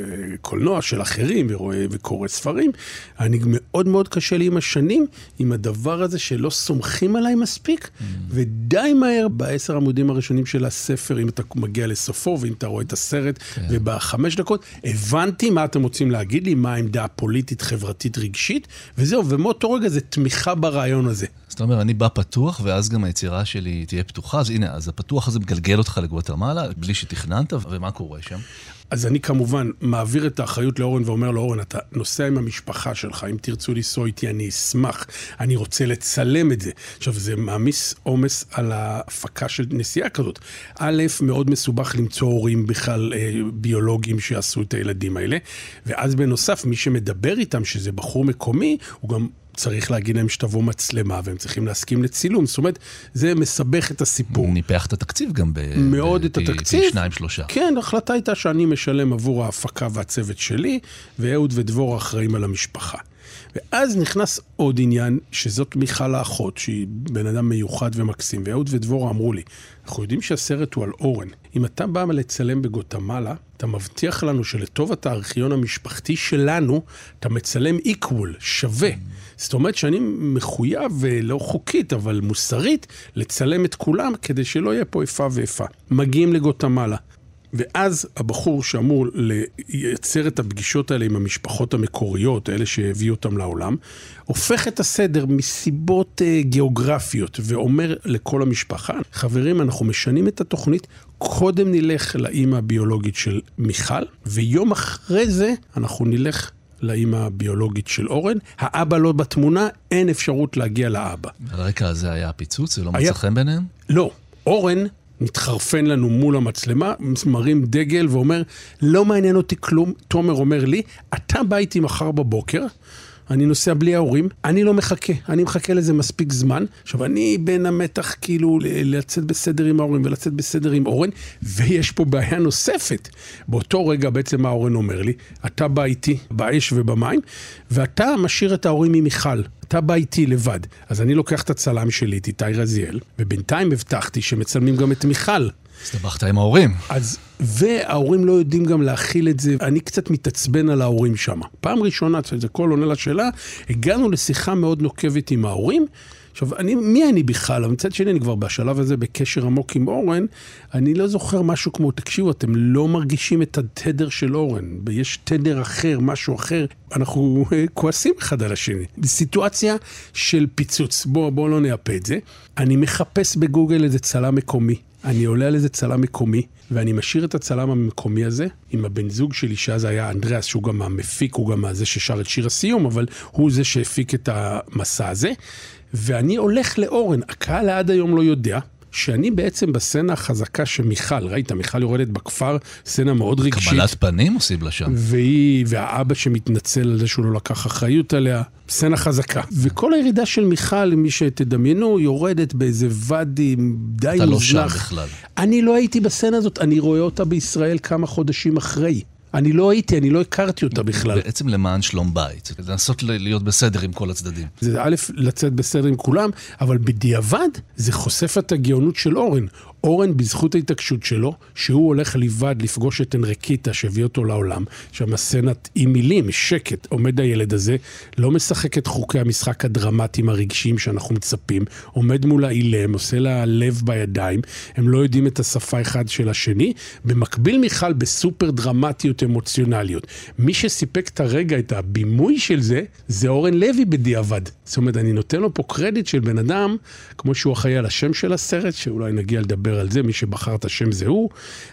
Speaker 6: קולנוע של אחרים ורואה וקורא ספרים, אני מאוד מאוד קשה לי עם השנים, עם הדבר הזה שלא סומכים עליי מספיק, mm. ודי מהר בעשר עמודים הראשונים של הספר, אם אתה מגיע לסופו ואם אתה רואה את הסרט, כן. ובחמש דקות, הבנתי מה אתם רוצים להגיד לי, מה העמדה הפוליטית, חברתית, רגשית, וזהו, ומאותו רגע זה תמיכה ברעיון הזה.
Speaker 2: זאת אומרת, אני בא פתוח, ואז גם היצירה שלי תהיה פתוחה, אז הנה, אז הפתוח הזה מגלגל אותך לגואטמלה, בלי שתכננת, ומה קורה שם?
Speaker 6: אז אני כמובן מעביר את האחריות לאורן ואומר לו, אורן, אתה נוסע עם המשפחה שלך, אם תרצו לנסוע איתי, אני אשמח, אני רוצה לצלם את זה. עכשיו, זה מעמיס עומס על ההפקה של נסיעה כזאת. א', מאוד מסובך למצוא הורים בכלל אה, ביולוגיים שיעשו את הילדים האלה, ואז בנוסף, מי שמדבר איתם, שזה בחור מקומי, הוא גם צריך להגיד להם שתבוא מצלמה, והם צריכים להסכים לצילום. זאת אומרת, זה מסבך את הסיפור.
Speaker 2: ניפח את התקציב גם ב...
Speaker 6: מאוד ב... את התקציב.
Speaker 2: פי שניים, שלושה.
Speaker 6: כן, ההחלטה הייתה שאני משלם עבור ההפקה והצוות שלי, ואהוד ודבורה אחראים על המשפחה. ואז נכנס עוד עניין, שזאת מיכל האחות, שהיא בן אדם מיוחד ומקסים, ואהוד ודבורה אמרו לי, אנחנו יודעים שהסרט הוא על אורן. אם אתה בא לצלם בגוטמלה, אתה מבטיח לנו שלטובת הארכיון המשפחתי שלנו, אתה מצלם equal, שווה. זאת אומרת שאני מחויב, לא חוקית, אבל מוסרית, לצלם את כולם כדי שלא יהיה פה איפה ואיפה. מגיעים לגוטמלה. ואז הבחור שאמור לייצר את הפגישות האלה עם המשפחות המקוריות, אלה שהביאו אותם לעולם, הופך את הסדר מסיבות uh, גיאוגרפיות ואומר לכל המשפחה, חברים, אנחנו משנים את התוכנית, קודם נלך לאימא הביולוגית של מיכל, ויום אחרי זה אנחנו נלך לאימא הביולוגית של אורן. האבא לא בתמונה, אין אפשרות להגיע לאבא.
Speaker 2: על הרקע הזה היה פיצוץ? זה לא היה... מצא חן ביניהם?
Speaker 6: לא. אורן מתחרפן לנו מול המצלמה, מרים דגל ואומר, לא מעניין אותי כלום. תומר אומר לי, אתה בא איתי מחר בבוקר, אני נוסע בלי ההורים, אני לא מחכה, אני מחכה לזה מספיק זמן. עכשיו, אני בין המתח כאילו לצאת בסדר עם ההורים ולצאת בסדר עם אורן, ויש פה בעיה נוספת. באותו רגע בעצם מה אורן אומר לי, אתה בא איתי באש ובמים, ואתה משאיר את ההורים עם מיכל. אתה בא איתי לבד. אז אני לוקח את הצלם שלי, את איתי רזיאל, ובינתיים הבטחתי שמצלמים גם את מיכל.
Speaker 2: הסתבכת עם ההורים.
Speaker 6: אז, וההורים לא יודעים גם להכיל את זה, אני קצת מתעצבן על ההורים שם. פעם ראשונה, זה כל עונה לשאלה, הגענו לשיחה מאוד נוקבת עם ההורים. עכשיו, אני, מי אני בכלל? מצד שני, אני כבר בשלב הזה בקשר עמוק עם אורן, אני לא זוכר משהו כמו, תקשיבו, אתם לא מרגישים את התדר של אורן, יש תדר אחר, משהו אחר, אנחנו אה, כועסים אחד על השני. סיטואציה של פיצוץ, בואו בוא לא נייפה את זה. אני מחפש בגוגל איזה צלם מקומי. אני עולה על איזה צלם מקומי, ואני משאיר את הצלם המקומי הזה עם הבן זוג שלי, שאז היה אנדריאס, שהוא גם המפיק, הוא גם זה ששר את שיר הסיום, אבל הוא זה שהפיק את המסע הזה. ואני הולך לאורן, הקהל עד היום לא יודע, שאני בעצם בסצנה החזקה של מיכל, ראית, מיכל יורדת בכפר, סצנה מאוד רגשית.
Speaker 2: קבלת פנים עושים לה שם.
Speaker 6: והיא, והאבא שמתנצל על זה שהוא לא לקח אחריות עליה, סצנה חזקה. וכל הירידה של מיכל, מי שתדמיינו, יורדת באיזה ואדי די מוזנח.
Speaker 2: אתה לא שם בכלל.
Speaker 6: אני לא הייתי בסצנה הזאת, אני רואה אותה בישראל כמה חודשים אחרי. אני לא הייתי, אני לא הכרתי אותה בכלל.
Speaker 2: בעצם למען שלום בית, לנסות להיות בסדר עם כל הצדדים.
Speaker 6: זה א', לצאת בסדר עם כולם, אבל בדיעבד זה חושף את הגאונות של אורן. אורן, בזכות ההתעקשות שלו, שהוא הולך לבד לפגוש את אנרקיטה שהביא אותו לעולם, שם הסצנת עם מילים, שקט, עומד הילד הזה, לא משחק את חוקי המשחק הדרמטיים הרגשיים שאנחנו מצפים, עומד מול האילם, עושה לה לב בידיים, הם לא יודעים את השפה אחד של השני, במקביל מיכל בסופר דרמטיות אמוציונליות. מי שסיפק את הרגע, את הבימוי של זה, זה אורן לוי בדיעבד. זאת אומרת, אני נותן לו פה קרדיט של בן אדם, כמו שהוא אחראי על השם של הסרט, שאולי נגיע לדבר על זה, מי שבחר את השם זה הוא.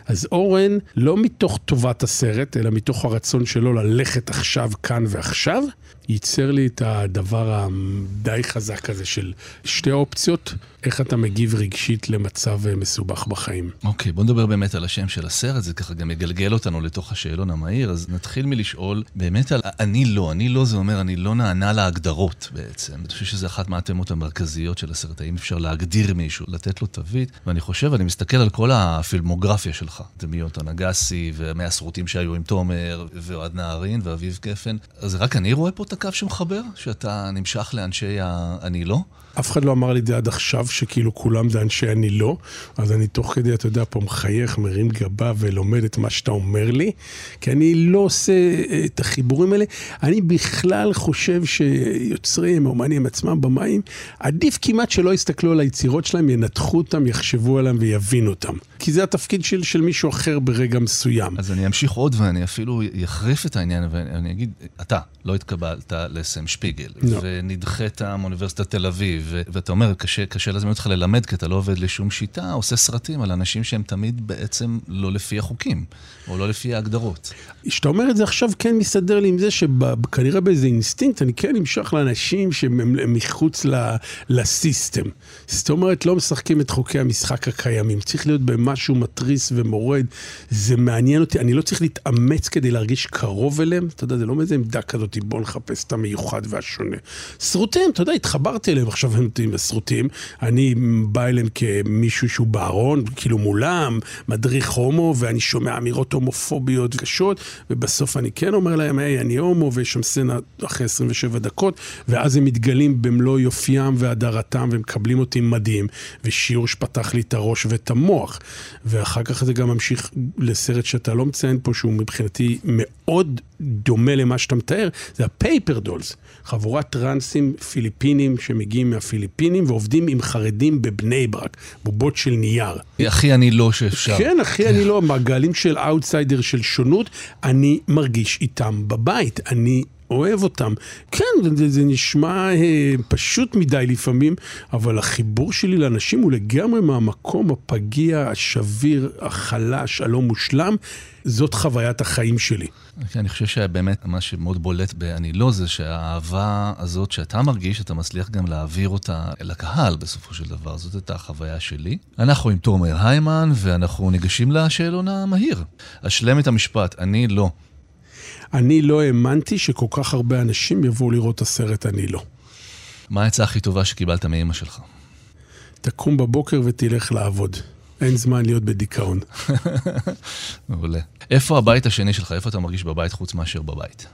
Speaker 6: אז אורן, לא מתוך טובת הסרט, אלא מתוך הרצון שלו ללכת עכשיו, כאן ועכשיו, ייצר לי את הדבר הדי חזק הזה של שתי אופציות, איך אתה מגיב רגשית למצב אה, מסובך בחיים.
Speaker 2: אוקיי, okay, בוא נדבר באמת על השם של הסרט, זה ככה גם יגלגל אותנו לתוך השאלון המהיר, אז נתחיל מלשאול באמת על אני לא, אני לא זה אומר אני לא נענה להגדרות בעצם. אני חושב שזו אחת מהתמות המרכזיות של הסרט, האם אפשר להגדיר מישהו, לתת לו תווית, ואני חושב, אני מסתכל על כל הפילמוגרפיה שלך, דמיות הנגסי, ומהסרוטים שהיו עם תומר, ואוהד נהרין, ואביב גפן, אז רק אני רואה פה את הקו שמחבר, שאתה נמשך לאנשי ה"אני לא"?
Speaker 6: אף אחד לא אמר לי את זה עד עכשיו, שכאילו כולם זה אנשי אני לא, אז אני תוך כדי, אתה יודע, פה מחייך, מרים גבה ולומד את מה שאתה אומר לי, כי אני לא עושה אה, את החיבורים האלה. אני בכלל חושב שיוצרים, אומנים עצמם, במים, עדיף כמעט שלא יסתכלו על היצירות שלהם, ינתחו אותם, יחשבו עליהם ויבינו אותם. כי זה התפקיד של, של מישהו אחר ברגע מסוים.
Speaker 2: אז אני אמשיך עוד ואני אפילו אחריף את העניין ואני אגיד, אתה לא התקבלת לסם שפיגל, לא. ונדחית מאוניברסיטת תל אביב. ו- ואתה אומר, קשה, קשה להזמין אותך ללמד, כי אתה לא עובד לשום שיטה, עושה סרטים על אנשים שהם תמיד בעצם לא לפי החוקים, או לא לפי ההגדרות.
Speaker 6: כשאתה אומר את זה עכשיו, כן מסתדר לי עם זה שכנראה באיזה אינסטינקט, אני כן אמשך לאנשים שהם מחוץ ל- ל system. זאת אומרת, לא משחקים את חוקי המשחק הקיימים. צריך להיות במשהו מתריס ומורד. זה מעניין אותי, אני לא צריך להתאמץ כדי להרגיש קרוב אליהם. אתה יודע, זה לא מאיזה עמדה כזאת, בוא נחפש את המיוחד והשונה. סרוטים, אתה יודע, התחברתי אליהם עכשיו. עם הסרוטים, אני בא אליהם כמישהו שהוא בארון, כאילו מולם, מדריך הומו, ואני שומע אמירות הומופוביות קשות, ובסוף אני כן אומר להם, היי, אני הומו, ויש שם סצנה אחרי 27 דקות, ואז הם מתגלים במלוא יופיים והדרתם, ומקבלים אותי מדהים, ושיעור שפתח לי את הראש ואת המוח. ואחר כך זה גם ממשיך לסרט שאתה לא מציין פה, שהוא מבחינתי מאוד דומה למה שאתה מתאר, זה ה Paper Dolls. חבורת טרנסים פיליפינים שמגיעים מהפיליפינים ועובדים עם חרדים בבני ברק, בובות של נייר.
Speaker 2: הכי אני לא שאפשר.
Speaker 6: כן, הכי אני לא, מעגלים של אאוטסיידר של שונות, אני מרגיש איתם בבית. אני אוהב אותם. כן, זה, זה נשמע אה, פשוט מדי לפעמים, אבל החיבור שלי לאנשים הוא לגמרי מהמקום הפגיע, השביר, החלש, הלא מושלם. זאת חוויית החיים שלי.
Speaker 2: אני חושב שבאמת מה שמאוד בולט ב"אני לא" זה שהאהבה הזאת שאתה מרגיש, אתה מצליח גם להעביר אותה לקהל בסופו של דבר. זאת הייתה החוויה שלי. אנחנו עם תומר היימן, ואנחנו ניגשים לשאלון המהיר. אשלם את המשפט, אני לא.
Speaker 6: אני לא האמנתי שכל כך הרבה אנשים יבואו לראות את הסרט אני לא.
Speaker 2: מה העצה הכי טובה שקיבלת מאימא שלך?
Speaker 6: תקום בבוקר ותלך לעבוד. אין זמן להיות בדיכאון. *laughs*
Speaker 2: מעולה. איפה הבית השני שלך? איפה אתה מרגיש בבית חוץ מאשר בבית?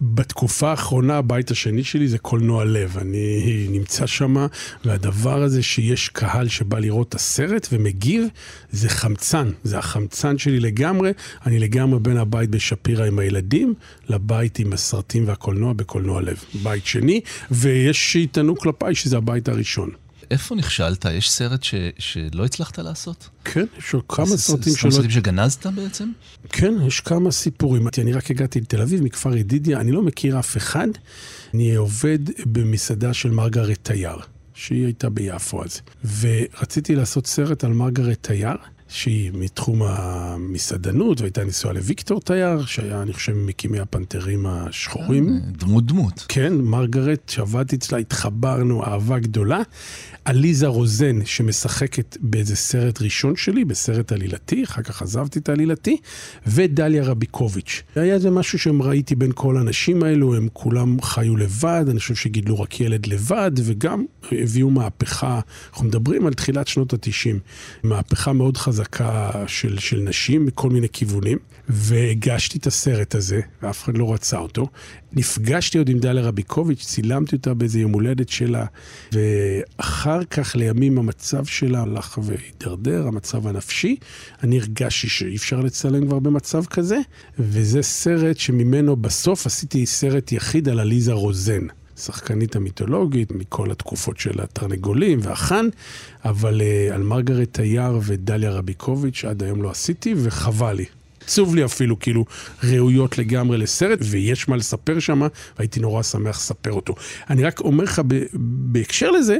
Speaker 6: בתקופה האחרונה הבית השני שלי זה קולנוע לב. אני נמצא שם, והדבר הזה שיש קהל שבא לראות את הסרט ומגיב, זה חמצן. זה החמצן שלי לגמרי. אני לגמרי בין הבית בשפירא עם הילדים, לבית עם הסרטים והקולנוע בקולנוע לב. בית שני, ויש שיטענו כלפיי שזה הבית הראשון.
Speaker 2: איפה נכשלת? יש סרט ש, שלא הצלחת לעשות?
Speaker 6: כן, יש עוד כמה סרטים
Speaker 2: שלא... סרטים שגנזת בעצם?
Speaker 6: כן, יש כמה סיפורים. אני רק הגעתי לתל אביב, מכפר ידידיה, אני לא מכיר אף אחד. אני עובד במסעדה של מרגרט תייר, שהיא הייתה ביפו אז. ורציתי לעשות סרט על מרגרט תייר, שהיא מתחום המסעדנות, והייתה נשואה לוויקטור תייר, שהיה, אני חושב, ממקימי הפנתרים השחורים.
Speaker 2: אה, דמות דמות.
Speaker 6: כן, מרגרט, שעבדתי אצלה, התחברנו, אהבה גדולה. עליזה רוזן, שמשחקת באיזה סרט ראשון שלי, בסרט עלילתי, אחר כך עזבתי את העלילתי, ודליה רביקוביץ'. היה איזה משהו שהם ראיתי בין כל האנשים האלו, הם כולם חיו לבד, אני חושב שגידלו רק ילד לבד, וגם הביאו מהפכה, אנחנו מדברים על תחילת שנות ה-90, מהפכה מאוד חזקה של, של נשים מכל מיני כיוונים, והגשתי את הסרט הזה, ואף אחד לא רצה אותו. נפגשתי עוד עם דליה רביקוביץ', צילמתי אותה באיזה יום הולדת שלה, ואחר כך לימים המצב שלה הלך והידרדר, המצב הנפשי. אני הרגשתי שאי אפשר לצלם כבר במצב כזה, וזה סרט שממנו בסוף עשיתי סרט יחיד על עליזה רוזן. שחקנית המיתולוגית מכל התקופות של התרנגולים והחאן, אבל uh, על מרגרט תייר ודליה רביקוביץ' עד היום לא עשיתי, וחבל לי. עצוב לי אפילו, כאילו, ראויות לגמרי לסרט, ויש מה לספר שם, והייתי נורא שמח לספר אותו. אני רק אומר לך, בהקשר לזה,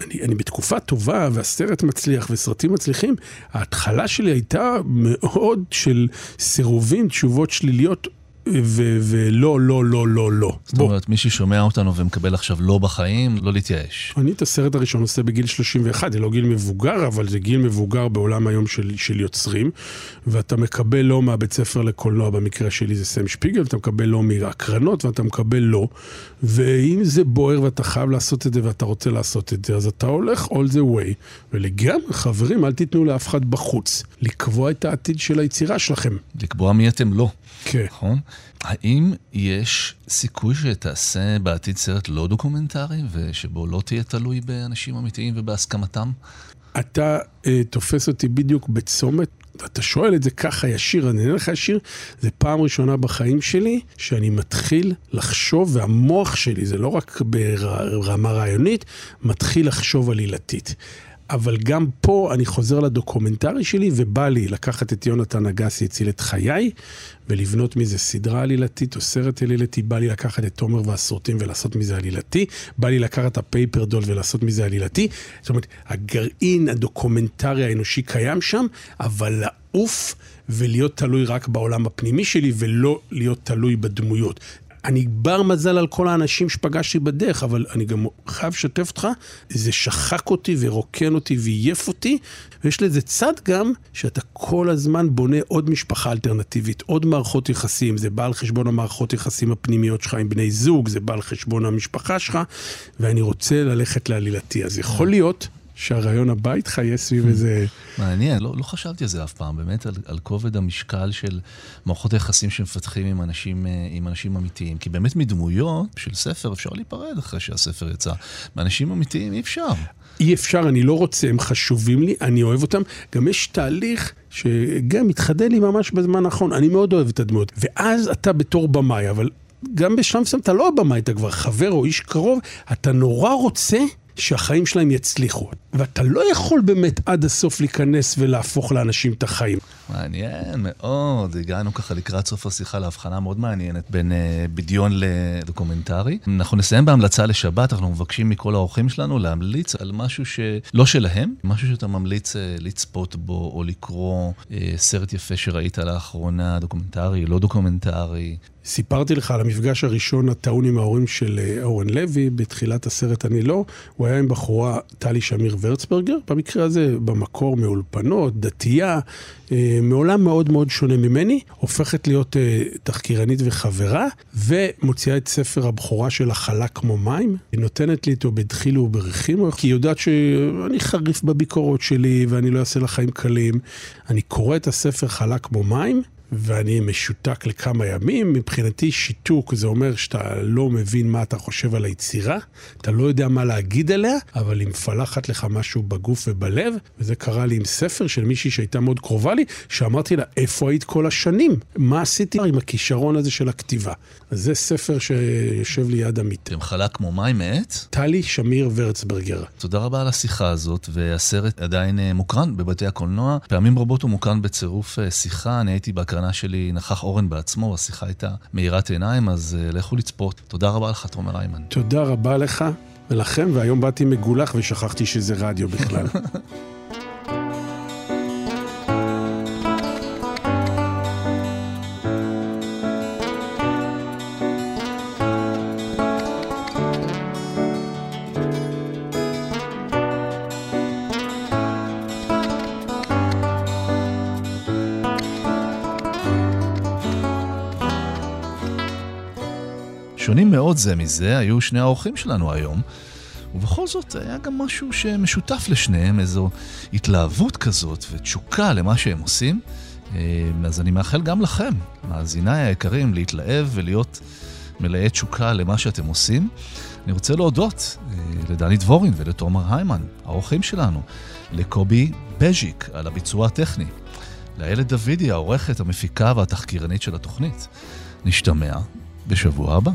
Speaker 6: אני, אני בתקופה טובה, והסרט מצליח, וסרטים מצליחים. ההתחלה שלי הייתה מאוד של סירובים, תשובות שליליות ולא, לא, לא, לא, לא.
Speaker 2: זאת. אומרת, מי ששומע אותנו ומקבל עכשיו לא בחיים, לא להתייאש.
Speaker 6: אני את הסרט הראשון עושה בגיל 31, זה לא גיל מבוגר, אבל זה גיל מבוגר בעולם היום של, של יוצרים, ואתה מקבל לא מהבית ספר לקולנוע, במקרה שלי זה סם שפיגל, אתה מקבל לא מהקרנות ואתה מקבל לא, ואם זה בוער ואתה חייב לעשות את זה ואתה רוצה לעשות את זה, אז אתה הולך all the way, ולגמרי, חברים, אל תיתנו לאף אחד בחוץ לקבוע את העתיד של היצירה שלכם.
Speaker 2: לקבוע מי אתם לא.
Speaker 6: כן.
Speaker 2: נכון? האם יש סיכוי שתעשה בעתיד סרט לא דוקומנטרי, ושבו לא תהיה תלוי באנשים אמיתיים ובהסכמתם?
Speaker 6: אתה uh, תופס אותי בדיוק בצומת, אתה שואל את זה ככה ישיר, אני אענה לך ישיר, זה פעם ראשונה בחיים שלי שאני מתחיל לחשוב, והמוח שלי, זה לא רק ברמה רעיונית, מתחיל לחשוב עלילתית. אבל גם פה אני חוזר לדוקומנטרי שלי, ובא לי לקחת את יונתן אגסי הציל את חיי, ולבנות מזה סדרה עלילתית או סרט עלילתי. בא לי לקחת את תומר והסורטים ולעשות מזה עלילתי. בא לי לקחת את הפייפר דול ולעשות מזה עלילתי. זאת אומרת, הגרעין הדוקומנטרי האנושי קיים שם, אבל לעוף ולהיות תלוי רק בעולם הפנימי שלי, ולא להיות תלוי בדמויות. אני בר מזל על כל האנשים שפגשתי בדרך, אבל אני גם חייב לשתף אותך, זה שחק אותי ורוקן אותי ועייף אותי, ויש לזה צד גם, שאתה כל הזמן בונה עוד משפחה אלטרנטיבית, עוד מערכות יחסים, זה בא על חשבון המערכות יחסים הפנימיות שלך עם בני זוג, זה בא על חשבון המשפחה שלך, ואני רוצה ללכת לעלילתי. אז יכול להיות שהרעיון הבא איתך יהיה סביב איזה...
Speaker 2: מעניין, לא, לא חשבתי על זה אף פעם, באמת על, על כובד המשקל של מערכות היחסים שמפתחים עם אנשים, אה, עם אנשים אמיתיים. כי באמת מדמויות של ספר אפשר להיפרד אחרי שהספר יצא. מאנשים אמיתיים אי אפשר.
Speaker 6: אי אפשר, אני לא רוצה, הם חשובים לי, אני אוהב אותם. גם יש תהליך שגם מתחדד לי ממש בזמן האחרון, אני מאוד אוהב את הדמויות. ואז אתה בתור במאי, אבל גם בשלב מסוים אתה לא הבמאי, אתה כבר חבר או איש קרוב, אתה נורא רוצה שהחיים שלהם יצליחו. ואתה לא יכול באמת עד הסוף להיכנס ולהפוך לאנשים את החיים.
Speaker 2: מעניין מאוד, הגענו ככה לקראת סוף השיחה להבחנה מאוד מעניינת בין uh, בדיון לדוקומנטרי. אנחנו נסיים בהמלצה לשבת, אנחנו מבקשים מכל האורחים שלנו להמליץ על משהו שלא שלהם, משהו שאתה ממליץ uh, לצפות בו או לקרוא, uh, סרט יפה שראית לאחרונה, דוקומנטרי, לא דוקומנטרי,
Speaker 6: סיפרתי לך על המפגש הראשון הטעון עם ההורים של אורן לוי, בתחילת הסרט אני לא. הוא היה עם בחורה, טלי שמיר ורצברגר, במקרה הזה במקור מאולפנות, דתייה, אה, מעולם מאוד מאוד שונה ממני, הופכת להיות אה, תחקירנית וחברה, ומוציאה את ספר הבכורה שלה חלק כמו מים. היא נותנת לי אותו בדחילו וברכימו, כי היא יודעת שאני חריף בביקורות שלי ואני לא אעשה לה חיים קלים. אני קורא את הספר חלק כמו מים, ואני משותק לכמה ימים. מבחינתי שיתוק זה אומר שאתה לא מבין מה אתה חושב על היצירה, אתה לא יודע מה להגיד עליה, אבל היא מפלחת לך משהו בגוף ובלב, וזה קרה לי עם ספר של מישהי שהייתה מאוד קרובה לי, שאמרתי לה, איפה היית כל השנים? מה עשיתי עם הכישרון הזה של הכתיבה? אז זה ספר שיושב ליד עמית.
Speaker 2: עם חלק כמו מים מעץ?
Speaker 6: טלי שמיר ורצברגר.
Speaker 2: תודה רבה על השיחה הזאת, והסרט עדיין אה, מוקרן בבתי הקולנוע. פעמים רבות הוא מוקרן בצירוף אה, שיחה, אני הייתי בהקרנה. שלי נכח אורן בעצמו, השיחה הייתה מאירת עיניים, אז uh, לכו לצפות. תודה רבה לך, תומר איימן.
Speaker 6: תודה רבה לך ולכם, והיום באתי מגולח ושכחתי שזה רדיו בכלל. *laughs*
Speaker 2: שונים מאוד זה מזה היו שני האורחים שלנו היום. ובכל זאת היה גם משהו שמשותף לשניהם, איזו התלהבות כזאת ותשוקה למה שהם עושים. אה, אז אני מאחל גם לכם, מאזיניי היקרים, להתלהב ולהיות מלאי תשוקה למה שאתם עושים. אני רוצה להודות אה, לדני דבורין ולתומר היימן, האורחים שלנו, לקובי בז'יק על הביצוע הטכני, לאיילת דוידי, העורכת, המפיקה והתחקירנית של התוכנית. נשתמע בשבוע הבא.